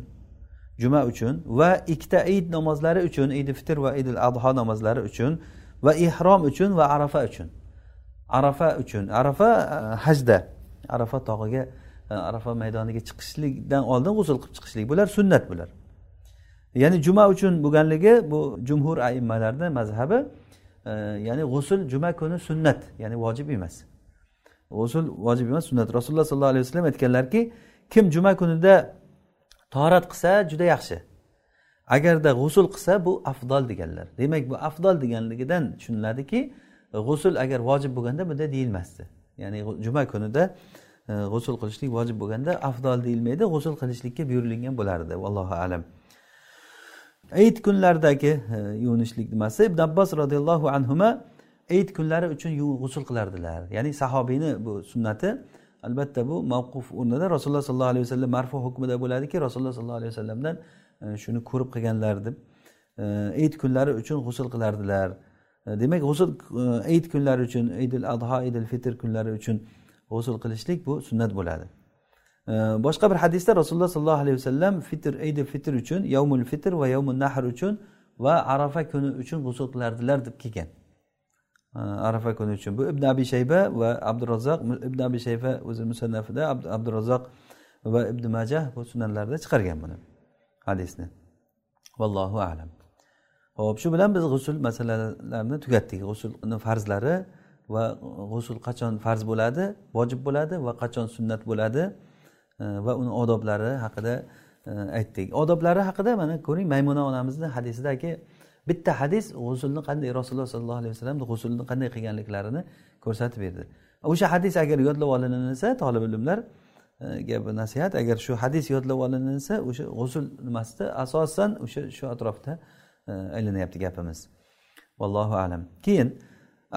Juma uchun va ikkita id namozlari uchun idi fitr va idil adho namozlari uchun va ihrom uchun va arafa uchun. Arafa uchun. Arafa e, hajda. Arafa tog'iga e, arafa maydoniga chiqishlikdan oldin g'usul qilib chiqishlik bular sunnat bular. Ya'ni juma uchun bo'lganligi bu jumhur aimmalarni mazhabi e, ya'ni g'usul juma kuni sunnat ya'ni vojib emas. G'usul vojib emas sunnat. Rasululloh sollallohu alayhi vasallam aytganlarki kim juma kunida torat qilsa juda yaxshi. Agarda g'usul qilsa bu afdol deganlar. Demak bu afdol deganligidan tushuniladiki g'usul agar vojib bo'lganda bunday deyilmasdi. Ya'ni juma kunida e, g'usul qilishlik vojib bo'lganda afdol deyilmaydi g'usul qilishlikka buyurilgan bo'lardi. Allohu alam. Ayit kunlaridagi e, yuvinishlik nimasi? Ibn abbos roziyallohu anhu ayit kunlari uchun g'usul qilardilar. Ya'ni sahobiyni bu sunnati albatta bu mavquf o'rnida rasululloh sollallohu alayhi vasallam marfu hukmida bo'ladiki rasululloh sollallohu alayhi vasallamdan e, shuni ko'rib qilganlar deb eid kunlari uchun g'usul qilardilar. E, demak g'usul e, eid kunlari uchun idil adho idil fitr kunlari uchun g'usul qilishlik bu sunnat bo'ladi. Boshqa bir hadisda rasululloh sollallohu alayhi vasallam fitr idi fitr uchun yovmul fitr va yovmul nahr uchun va arafa kuni uchun g'usul qilardilar deb kelgan. Arafa kuni uchun. Bu ibn abi shayba va abdurazzoq ibn abi shayba o'zi musannafida abdurazzoq va ibn majah bu sunanlarda chiqargan buni hadisni. Vallohu alam. Ho'p shu bilan biz g'usul masalalarini tugatdik. G'usulni farzlari va g'usul qachon farz bo'ladi vojib bo'ladi va qachon sunnat bo'ladi e, va uni odoblari haqida e, aytdik. Odoblari haqida mana ko'ring maymuna onamizni hadisidagi bitta hadis g'usulni qanday rasululloh sollallohu alayhi vasallam g'usulni qanday qilganliklarini ko'rsatib berdi o'sha hadis agar yodlab olinsa tolib ilmlar bir nasihat agar shu hadis yodlab olinsa o'sha g'usul nimasida asosan o'sha shu atrofda aylanyapti gapimiz vallohu alam keyin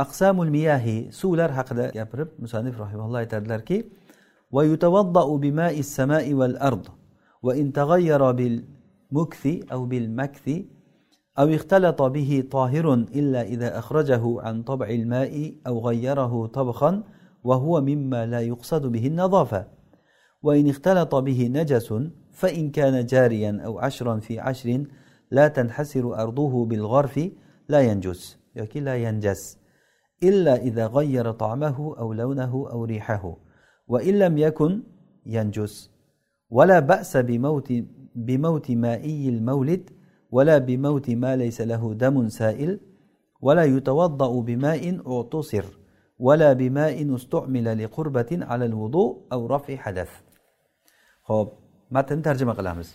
aqsamul miyahi suvlar haqida gapirib musannif rahimalloh aytadilarki ويتوضأ بماء السماء والأرض وإن تغير بالمكث أو بالمكث أو اختلط به طاهر إلا إذا أخرجه عن طبع الماء أو غيره طبخا وهو مما لا يقصد به النظافة. وإن اختلط به نجس فإن كان جاريا أو عشرا في عشر لا تنحسر أرضه بالغرف لا ينجس. يوكي لا ينجس. إلا إذا غير طعمه أو لونه أو ريحه. وإن لم يكن ينجس. ولا بأس بموت بموت مائي المولد ولا بموت ما ليس له دم سائل ولا يتوضأ بماء اعتصر ولا بماء استعمل لقربة على الوضوء أو رفع حدث خب متن ترجمة قلامز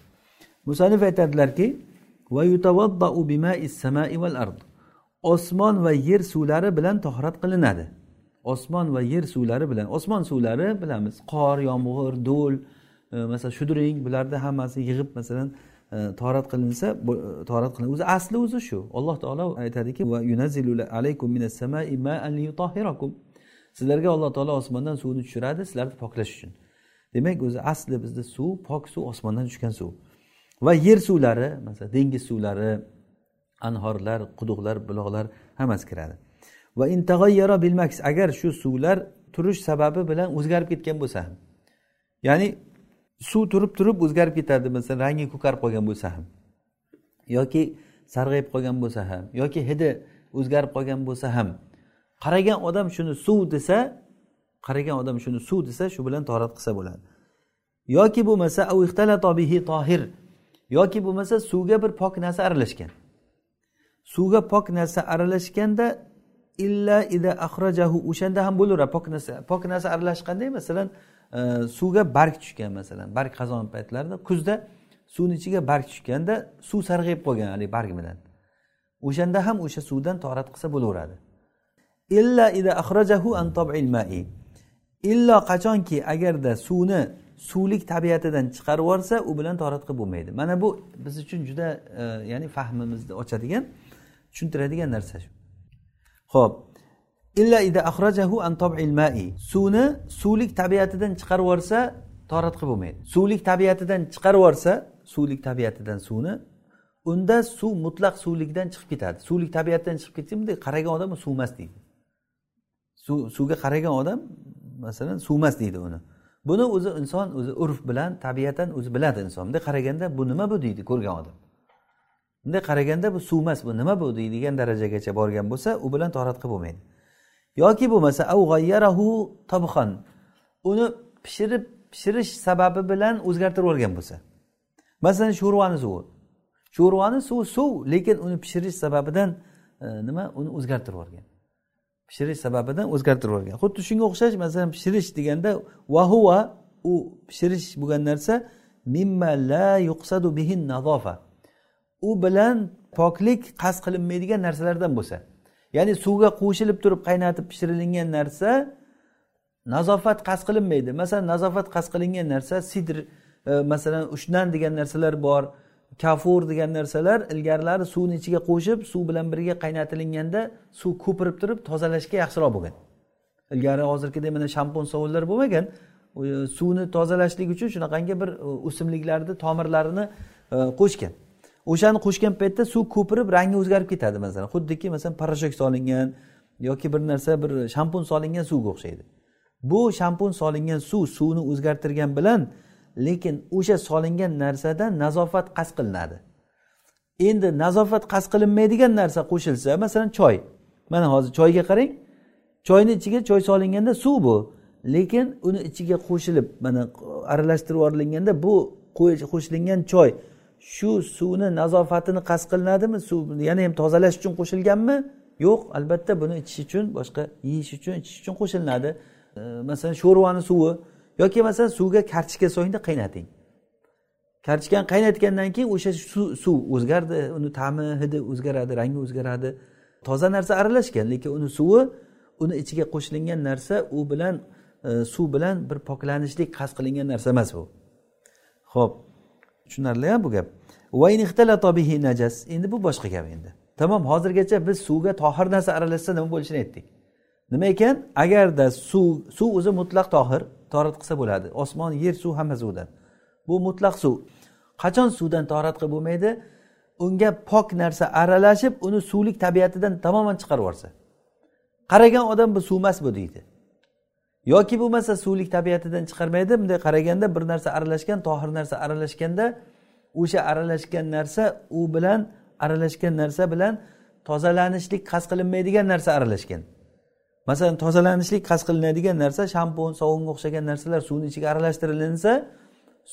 مصنف aytadilarki osmon va yer suvlari bilan tahorat qilinadi osmon va yer suvlari bilan osmon suvlari bilamiz qor yomg'ir do'l e, masalan shudring bularni hammasini yig'ib masalan Э, torat tahorat qilinsa tahorat э, qilin o'zi asli o'zi shu. Alloh taolo aytadiki sizlarga alloh taolo osmondan suvni tushiradi sizlarni poklash uchun. Demak o'zi asli bizda suv pok suv osmondan tushgan suv. Va yer suvlari masalan dengiz suvlari anhorlar quduqlar buloqlar hammasi kiradi. Va bilmaks agar shu suvlar turish sababi bilan o'zgarib ketgan bo'lsa ham. Ya'ni suv turib turib o'zgarib ketadi masalan rangi ko'karib qolgan bo'lsa ham. Yoki sarg'ayib qolgan bo'lsa ham yoki hidi o'zgarib qolgan bo'lsa ham. Qaragan odam shuni suv desa qaragan odam shuni suv desa shu bilan torat qilsa bo'ladi. Yoki bo'lmasa tohir yoki bo'lmasa suvga bir pok narsa aralashgan. Suvga pok narsa aralashganda illa ida axrajahu o'shanda ham bo'laveradi pok narsa pok narsa aralashganda masalan suvga barg tushgan masalan barg qazon paytlarida kuzda suvni ichiga barg tushganda suv sarg'ayib qolgan haligi barg bilan. O'shanda ham o'sha suvdan torat qilsa bo'laveradi. Illa ida axrajahu an mai. Illo qachonki agarda suvni suvlik tabiatidan chiqarib yuborsa u bilan torat qilib bo'lmaydi. Mana bu biz uchun juda e, ya'ni fahmimizni ochadigan tushuntiradigan narsa shu. Ho'p illa ida axrajahu an mai. Suvni suvlik tabiatidan chiqarib yuborsa torat qilib bo'lmaydi. Suvlik tabiatidan chiqarib yuborsa suvlik tabiatidan suvni unda suv mutlaq suvlikdan chiqib ketadi. Suvlik tabiatdan chiqib ketsa bunday qaragan odam suvmas deydi. Suv suvga qaragan odam masalan suvmas deydi uni. Buni o'zi inson o'zi urf bilan tabiatan o'zi biladi inson. Bunday qaraganda bu nima bu deydi ko'rgan odam. Bunday qaraganda bu suv emas bu nima bu deydigan darajagacha borgan bo'lsa u bilan torat qilib bo'lmaydi. Yoki bo'lmasa tabxan. Uni pishirib pishirish sababi bilan o'zgartirib yuborgan bo'lsa. Masalan sho'rvani suvi. Sho'rvani suvi suv lekin uni pishirish sababidan e, nima? Uni o'zgartirib yuborgan. Pishirish sababidan o'zgartirib yuborgan. Xuddi shunga o'xshash masalan pishirish deganda vahuva u pishirish bo'lgan narsa mimma la yuqsadu bihin nazofa u bilan poklik qasd qilinmaydigan narsalardan bo'lsa. Ya'ni suvga qo'shilib turib qaynatib pishirilgan narsa nazofat qasd qilinmaydi. Masalan nazofat qasd qilingan narsa sidr e, masalan ushnan degan narsalar bor kafur degan narsalar ilgarilari suvni ichiga qo'shib suv bilan birga qaynatilganda suv ko'pirib turib tozalashga yaxshiroq bo'lgan. Ilgari hozirgidek mana shampun sovunlar bo'lmagan suvni tozalashlik uchun shunaqangi bir e, o'simliklarni tomirlarini e, qo'shgan. O'shani qo'shgan paytda suv ko'pirib rangi o'zgarib ketadi masalan. Xuddiki masalan poрошок solingan yoki bir narsa bir shampun solingan suvga o'xshaydi. Bu shampun solingan suv suvni o'zgartirgan bilan lekin o'sha solingan narsadan nazofat qasd qilinadi. Endi nazofat qasd qilinmaydigan narsa qo'shilsa masalan choy. Mana hozir choyga qarang. Choyni ichiga choy solinganda suv bu lekin uni ichiga qo'shilib mana aralashtirib yuborilganda bu qo'shilingan choy shu suvni nazofatini qasd qilinadimi? Suv yana ham tozalash uchun qo'shilganmi? Yo'q. Albatta buni ichish uchun boshqa yeyish uchun ichish uchun qo'shilinadi. E, masalan sho'rvani suvi yoki masalan suvga kartoshka so'ngda qaynating. Kartoshkani qaynatgandan keyin o'sha suv o'zgardi uni ta'mi hidi o'zgaradi rangi o'zgaradi. Toza narsa aralashgan lekin uni suvi uni ichiga qo'shilingan narsa u bilan e, suv bilan bir poklanishlik qasd qilingan narsa emas bu. Ho'p tushunarli bu gap. Najas. Endi bu boshqa gap endi. Tamom hozirgacha biz suvga tohir narsa aralashsa nima bo'lishini aytdik. Nima ekan? Agarda suv suv o'zi mutlaq tohir torat qilsa bo'ladi. Osmon yer suv hamma suvdan. Bu mutlaq suv. Qachon suvdan torat qilib bo'lmaydi? Unga pok narsa aralashib uni suvlik tabiatidan tamoman chiqarib yuborsa. Qaragan odam bu suv emas bu deydi. Yoki bo'lmasa suvlik tabiatidan chiqarmaydi. Bunday qaraganda bir narsa aralashgan tohir narsa aralashganda o'sha aralashgan narsa u bilan aralashgan narsa bilan tozalanishlik qasd qilinmaydigan narsa aralashgan. Masalan tozalanishlik qasd qilinadigan narsa shampun sovunga o'xshagan narsalar suvni ichiga aralashtirilsa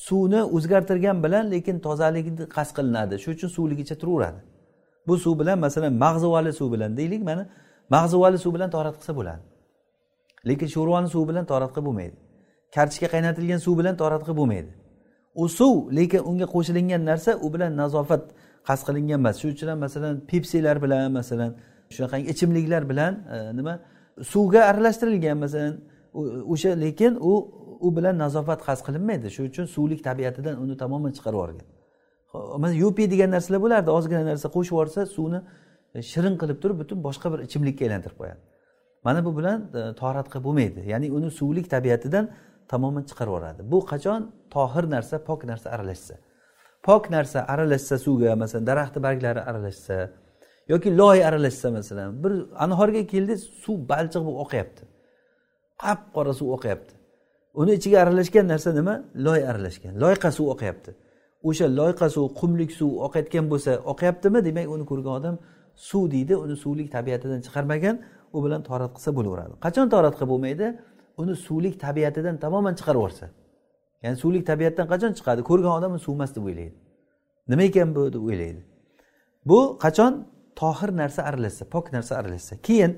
suvni o'zgartirgan bilan lekin tozaligi qasd qilinadi. Shuning uchun suvligicha turaveradi. Bu suv bilan masalan mag'zivali suv bilan deylik mana mag'zivali suv bilan torat qilsa bo'ladi. Lekin sho'rvani suvi bilan torat qilib bo'lmaydi. Kartoshka qaynatilgan suv bilan torat qilib bo'lmaydi. U suv lekin unga qo'shilingan narsa u bilan nazofat qasd qilingan emas. Shuning uchun ham masalan pepsilar bilan masalan shunaqangi ichimliklar bilan e, nima suvga aralashtirilgan masalan o'sha lekin u u bilan nazofat qasd qilinmaydi. Shuning uchun suvlik tabiatidan uni tamoman chiqarib yuborgan. Masalan yupi degan narsalar bo'lardi. Ozgina narsa qo'shib yuborsa suvni e, shirin qilib turib butun boshqa bir ichimlikka aylantirib qo'yadi. Mana bu bilan e, torat qilib bo'lmaydi. Ya'ni uni suvlik tabiatidan tamoman chiqarib yuboradi bu qachon? Tohir narsa pok narsa aralashsa. Pok narsa aralashsa suvga masalan daraxtni barglari aralashsa yoki loy aralashsa masalan bir anhorga keldi suv balchiq bo'lib oqyapti. Qop qora suv oqyapti. Uni ichiga aralashgan narsa nima? Loy aralashgan. Loyqa suv oqyapti. O'sha loyqa suv qumlik suv oqayotgan bo'lsa oqyaptimi? Demak uni ko'rgan odam suv deydi uni suvlik tabiatidan chiqarmagan. U bilan torat qilsa bo'laveradi. Qachon torat qilib bo'lmaydi? Uni suvlik tabiatidan tamoman chiqarib yuborsa ya'ni suvlik tabiatdan qachon chiqadi? Ko'rgan odam suv emas deb o'ylaydi. Nima ekan bu deb o'ylaydi. Bu qachon? Tohir narsa aralashsa pok narsa aralashsa. Keyin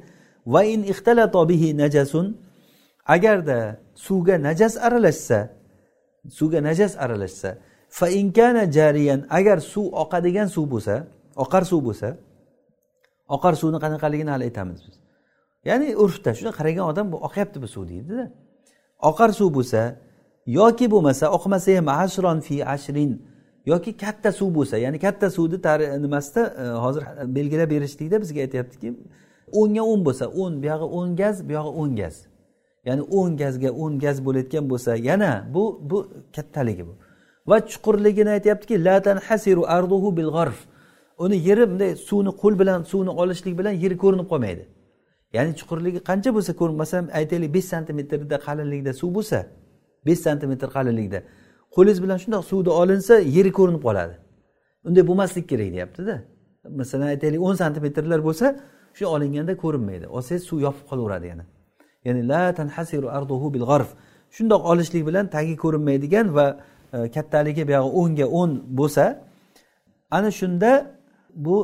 va in bihi najasun agarda suvga najas aralashsa suvga najas aralashsa fa inkana jariyan agar suv oqadigan suv bo'lsa oqar suv bo'lsa oqar suvni qanaqaligini hali aytamiz biz. Ya'ni urfda shunday qaragan odam bu oqyapti bu suv deydida. Oqar suv bo'lsa yoki bo'lmasa oqmasa ham ashron fi ashrin yoki katta suv bo'lsa ya'ni katta suvni nimasida e, hozir belgilab berishlikda bizga aytyaptiki o'nga o'n bo'lsa o'n buyog'i o'n gaz buyog'i o'n gaz. Ya'ni o'n gazga o'n gaz bo'layotgan bo'lsa yana bu bu kattaligi bu. Va chuqurligini aytyaptiki la tanhasiru arduhu bil g'arf uni yeri bunday suvni qo'l bilan suvni olishlik bilan yeri ko'rinib qolmaydi. Ya'ni chuqurligi qancha bo'lsa masalan aytaylik besh santimetrda qalinlikda suv bo'lsa besh santimetr qalinlikda qo'lingiz bilan shundoq suvni olinsa yeri ko'rinib qoladi. Unday bo'lmaslik kerak deyaptida masalan aytaylik o'n santimetrlar bo'lsa shu olinganda ko'rinmaydi. Olsangiz suv yopib qolaveradi yana. Ya'ni la tanhasiru arduhu bil g'arf. Shundoq olishlik bilan tagi ko'rinmaydigan va e, kattaligi buyog'i o'nga o'n bo'lsa ana shunda bu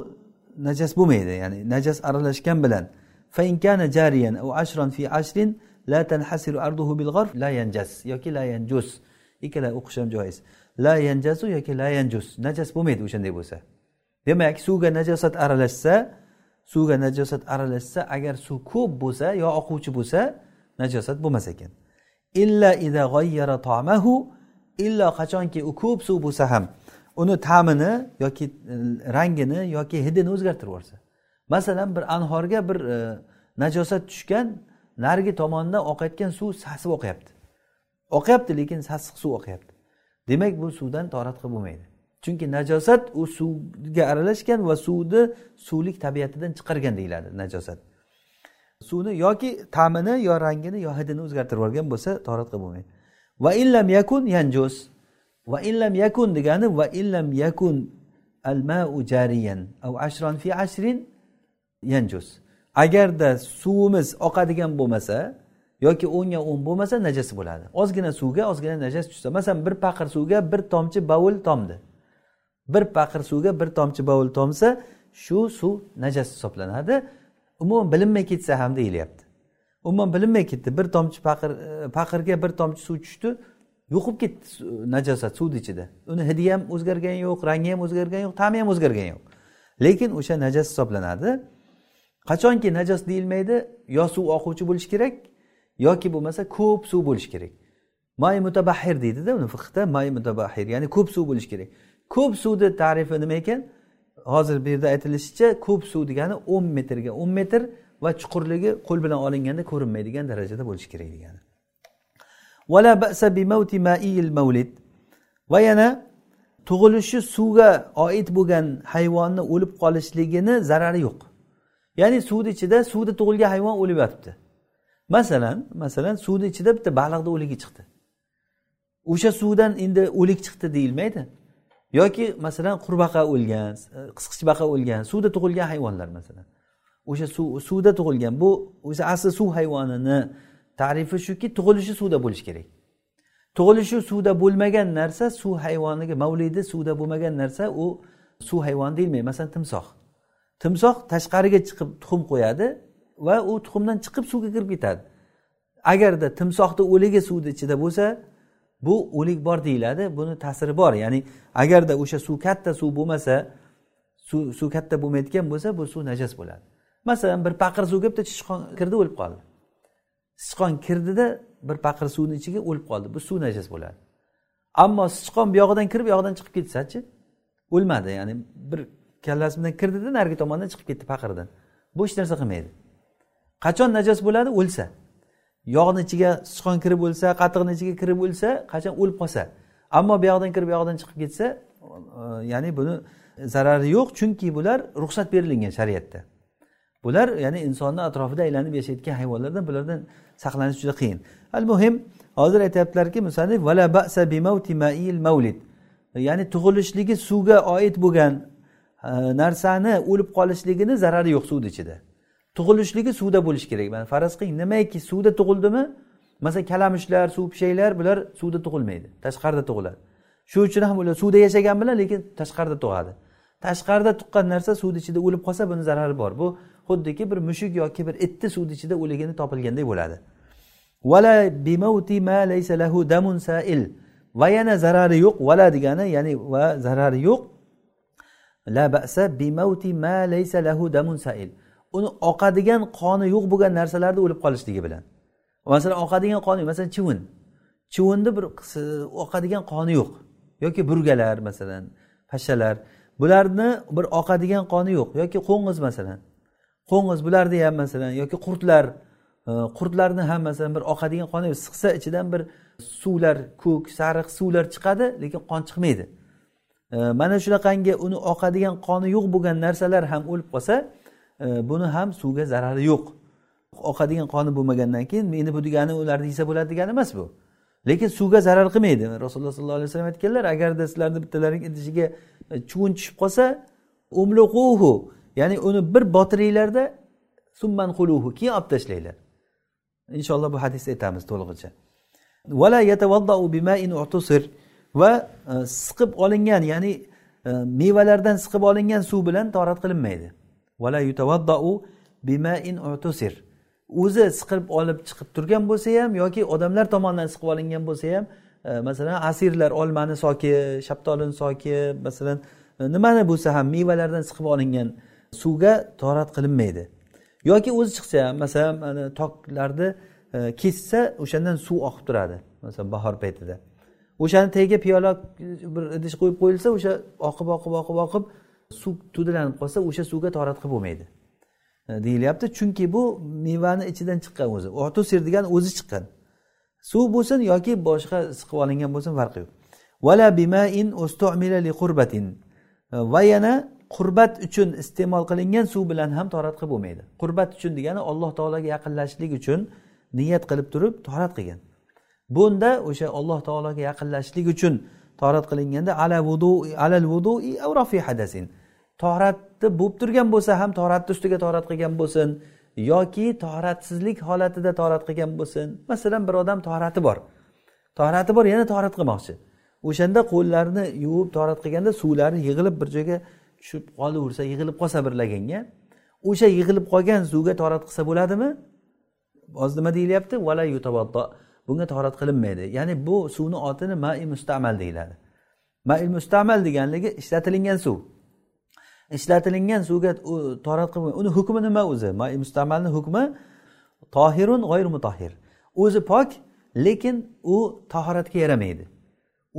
najas bo'lmaydi. Ya'ni najas aralashgan bilan فإن كان جاريا أو عشرا في عشر لا تنحسر أرضه بالغرف لا ينجس yoki la yanjus ikkala o'qish ham joiz la yanjasu yoki la yanjus najas bo'lmaydi o'shanday bo'lsa demak suvga najosat aralashsa suvga najosat aralashsa agar suv ko'p bo'lsa yo oquvchi bo'lsa najosat bo'lmas ekan illa ida g'oyyara tomahu illo qachonki u ko'p suv bo'lsa ham uni ta'mini yoki rangini yoki hidini o'zgartirib yuborsa Masalan bir anhorga bir e, najosat tushgan narigi tomondan oqayotgan suv sasib oqyapti. Oqyapti lekin sassiq suv oqyapti. Demak bu suvdan torat qilib bo'lmaydi. Chunki najosat u suvga aralashgan va suvni suvlik tabiatidan chiqargan deyiladi najosat. Suvni yoki ta'mini yo rangini yo hidini o'zgartirib yuborgan bo'lsa torat qilib bo'lmaydi. Va illam yakun yanjus. Va illam yakun degani va illam yakun al mau jariyan. Au ashron fi ashrin yanjus. Agarda suvimiz oqadigan bo'lmasa yoki o'nga o'n bo'lmasa najas bo'ladi. Ozgina suvga ozgina najas tushsa masalan bir paqir suvga bir tomchi bovul tomdi. Bir paqir suvga bir tomchi bovul tomsa shu suv najas hisoblanadi. Umuman bilinmay ketsa ham deyilyapti. Umuman bilinmay ketdi. Bir tomchi paqir e, paqirga bir tomchi suv tushdi yo'qib ketdi najosat suvni ichida. Uni hidi ham o'zgargani yo'q rangi ham o'zgargani yo'q ta'mi ham o'zgargani yo'q. Lekin o'sha najas hisoblanadi. Qachonki najos deyilmaydi yo suv oquvchi bo'lishi kerak yoki bo'lmasa ko'p suv bo'lishi kerak. May mutabahhir deydida uni fiqda may mutabahhir ya'ni ko'p suv bo'lishi kerak. Ko'p suvni tarifi nima ekan? Hozir bu yerda aytilishicha ko'p suv degani o'n metrga o'n metr va chuqurligi qo'l bilan olinganda ko'rinmaydigan darajada bo'lishi kerak degani. Va yana tug'ilishi suvga oid bo'lgan hayvonni o'lib qolishligini zarari yo'q. Ya'ni suvni ichida suvda tug'ilgan hayvon o'lib yotibdi. Masalan masalan suvni ichida bitta baliqni o'ligi chiqdi. O'sha suvdan endi o'lik chiqdi deyilmaydi. Yoki masalan qurbaqa o'lgan qisqichbaqa o'lgan suvda tug'ilgan hayvonlar masalan. O'sha suv suvda tug'ilgan bu o'sha asli suv hayvonini tarifi shuki tug'ilishi suvda bo'lishi kerak. Tug'ilishi suvda bo'lmagan narsa suv hayvoniga mavlidi suvda bo'lmagan narsa u suv hayvoni deyilmaydi. Masalan timsoh. Timsoh tashqariga chiqib tuxum qo'yadi va u tuxumdan chiqib suvga kirib ketadi. Agarda timsohni o'ligi suvni ichida bo'lsa bu o'lik bor deyiladi buni ta'siri bor. Ya'ni agarda o'sha suv katta suv bo'lmasa suv suv katta bo'lmaydigan bo'lsa bu suv najas bo'ladi. Masalan bir paqir suvga bitta sichqon kirdi o'lib qoldi. Sichqon kirdida bir paqir suvni ichiga o'lib qoldi bu suv najas bo'ladi. Ammo sichqon buyog'idan kirib buyog'idan chiqib ketsachi o'lmadi. Ya'ni bir kallasi bilan kirdida narigi tomondan chiqib ketdi paqirdan. Bu hech narsa qilmaydi. Qachon najos bo'ladi? O'lsa. Yog'ni ichiga sichqon kirib o'lsa qatiqni ichiga kirib o'lsa qachon o'lib qolsa? Ammo bu yoqdan kirib bu yoqdan chiqib ketsa e, ya'ni buni zarari yo'q chunki bular ruxsat berilgan shariatda. Bular ya'ni insonni atrofida aylanib yashayotgan hayvonlardan bulardan saqlanish juda qiyin. Al muhim hozir aytyaptilarki musannif vala ba'sa mavlid ya'ni tug'ilishligi suvga oid bo'lgan narsani o'lib qolishligini zarari yo'q suvni ichida. Tug'ilishligi suvda bo'lishi kerak. Mana faraz qiling nimaiki suvda tug'ildimi? Masalan kalamushlar suv pishaklar bular suvda tug'ilmaydi tashqarida tug'iladi. Shuning uchun ham ular suvda yashagan bilan lekin tashqarida tug'adi. Tashqarida tuqqan narsa suvni ichida o'lib qolsa buni zarari bor. Bu xuddiki bir mushuk yoki bir itni suvni ichida o'ligini topilgandek bo'ladi. Va yana zarari yo'q vala degani ya'ni va zarari yo'q la ba'sa bimauti ma laysa lahu damun sail. Uni oqadigan qoni yo'q bo'lgan narsalarni o'lib qolishligi bilan. Masalan oqadigan qoni masalan chivin. Chivinni bir oqadigan qoni yo'q. Yoki burgalar masalan pashshalar. Bularni bir oqadigan qoni yo'q. Yoki qo'ng'iz masalan. Qo'ng'iz bularni ham masalan yoki qurtlar. Qurtlarni ham masalan bir oqadigan qoni yo'q. Siqsa ichidan bir suvlar ko'k sariq suvlar chiqadi lekin qon chiqmaydi. Mana shunaqangi uni oqadigan qoni yo'q bo'lgan narsalar ham o'lib qolsa e, buni ham suvga zarari yo'q. Oqadigan qoni bo'lmagandan keyin endi bu degani ularni yesa bo'ladi degani emas bu. Lekin suvga zarar qilmaydi. Rasululloh sollallohu alayhi vasallam aytganlar agarda sizlarni bittalaring idishiga e, chuvun tushib qolsa umluquhu ya'ni uni bir botiringlarda summan quluhu keyin olib tashlanglar inshaalloh bu hadisni aytamiz to'lig'icha. Vala yatavaddau bimain utusir. Va e, siqib olingan ya'ni e, mevalardan siqib olingan suv bilan torat qilinmaydi. O'zi siqib olib chiqib turgan bo'lsa ham yoki odamlar tomonidan siqib olingan bo'lsa ham e, masalan asirlar olmani soki shaftolini soki masalan e, nimani bo'lsa ham mevalardan siqib olingan suvga torat qilinmaydi. Yoki o'zi chiqsa ham masalan e, toklarni e, kessa o'shandan suv oqib turadi masalan bahor paytida. O'shani tagiga piyola bir idish qo'yib qo'yilsa o'sha oqib oqib oqib oqib suv to'dalanib qolsa o'sha suvga torat qilib bo'lmaydi. E, deyilyapti. Chunki bu mevani ichidan chiqqan o'zi. Otusir degani o'zi chiqqan. Suv bo'lsin yoki boshqa siqib olingan bo'lsin farqi yo'q. Vala bimain li qurbatin. E, va yana qurbat uchun iste'mol qilingan suv bilan ham torat qilib bo'lmaydi. Qurbat uchun degani alloh taologa yaqinlashishlik uchun niyat qilib turib torat qilgan. Bunda o'sha alloh taologa yaqinlashishlik uchun torat qilinganda ala vudu alal vudui rafi hadasin. Tohratni bo'lib turgan bo'lsa ham toratni ustiga torat qilgan bo'lsin yoki toratsizlik holatida torat qilgan bo'lsin. Masalan bir odam torati bor. Torati bor yana torat qilmoqchi. O'shanda qo'llarini yuvib torat qilganda suvlari yig'ilib bir joyga tushib qolaversa yig'ilib qolsa bir laganga o'sha yig'ilib qolgan suvga torat qilsa bo'ladimi? Hozir nima deyilyapti. Vala yutavaddo. Bunga tahorat qilinmaydi. Ya'ni bu suvni otini mai mustamal deyiladi. Mai mustamal deganligi ishlatilingan suv. Ishlatilingan suvga tahorat qilib uni hukmi nima o'zi? Mai mustamalni hukmi tohirun g'oyir mutahhir. O'zi pok lekin u tahoratga yaramaydi.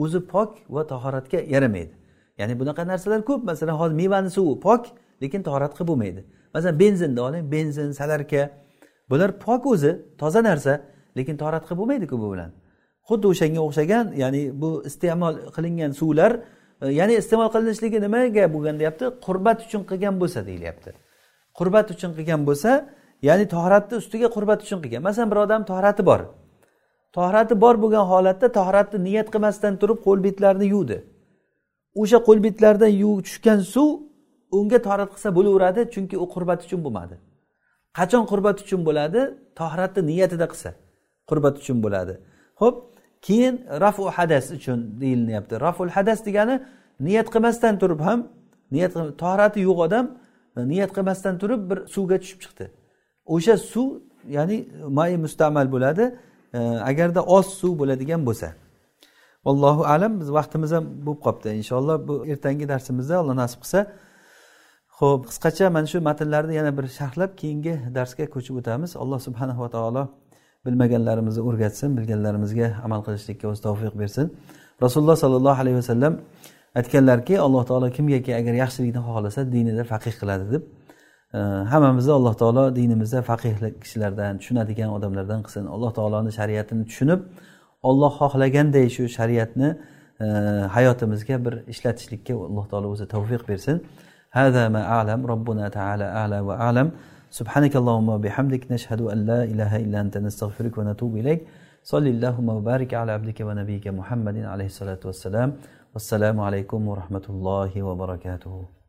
O'zi pok va tahoratga yaramaydi. Ya'ni bunaqa narsalar ko'p. Masalan hozir mevani suvi pok lekin tahorat qilib bo'lmaydi. Masalan benzinni oling. Benzin salarka. Bular pok o'zi toza narsa. Lekin torat qilib bo'lmaydiku bu bilan. Xuddi o'shanga o'xshagan ya'ni bu iste'mol qilingan suvlar e, ya'ni iste'mol qilinishligi nimaga bo'lgan deyapti? Qurbat uchun qilgan bo'lsa deyilyapti. Qurbat uchun qilgan bo'lsa ya'ni tohratni ustiga qurbat uchun qilgan. Masalan bir odam tohrati bor. Tohrati bor bo'lgan holatda tohratni niyat qilmasdan turib qo'l betlarini yuvdi. O'sha qo'l betlardan yuvib tushgan suv unga tohrat qilsa bo'laveradi chunki u qurbat uchun bo'lmadi. Qachon qurbat uchun bo'ladi? Tohratni niyatida qilsa. Qurbat uchun bo'ladi. Ho'p keyin rafu hadas uchun deyilyapti. Raful hadas degani niyat qilmasdan turib ham niyat tohrati yo'q odam niyat qilmasdan turib bir suvga tushib chiqdi. O'sha suv ya'ni may mustamal bo'ladi e, agarda oz suv bo'ladigan bo'lsa. Allohu alam biz vaqtimiz ham bo'lib qolibdi inshaalloh bu ertangi darsimizda alloh nasib qilsa. Ho'p qisqacha mana shu matnlarni yana bir sharhlab keyingi darsga ko'chib o'tamiz. Alloh subhanava taolo bilmaganlarimizni o'rgatsin bilganlarimizga amal qilishlikka o'zi tavfiq bersin rasululloh sollallohu alayhi vasallam aytganlarki alloh taolo kimgaki agar yaxshilikni xohlasa dinida faqih qiladi deb hammamizni alloh taolo dinimizda faqih kishilardan tushunadigan odamlardan qilsin alloh taoloni shariatini tushunib olloh xohlaganday shu shariatni hayotimizga bir ishlatishlikka alloh taolo o'zi tavfiq bersin هذا ما أعلم ربنا تعالى أعلى وأعلم سبحانك اللهم وبحمدك نشهد أن لا إله إلا أنت نستغفرك ونتوب إليك. صل اللهم وبارك على عبدك ونبيك محمد عليه الصلاة والسلام. والسلام عليكم ورحمة الله وبركاته.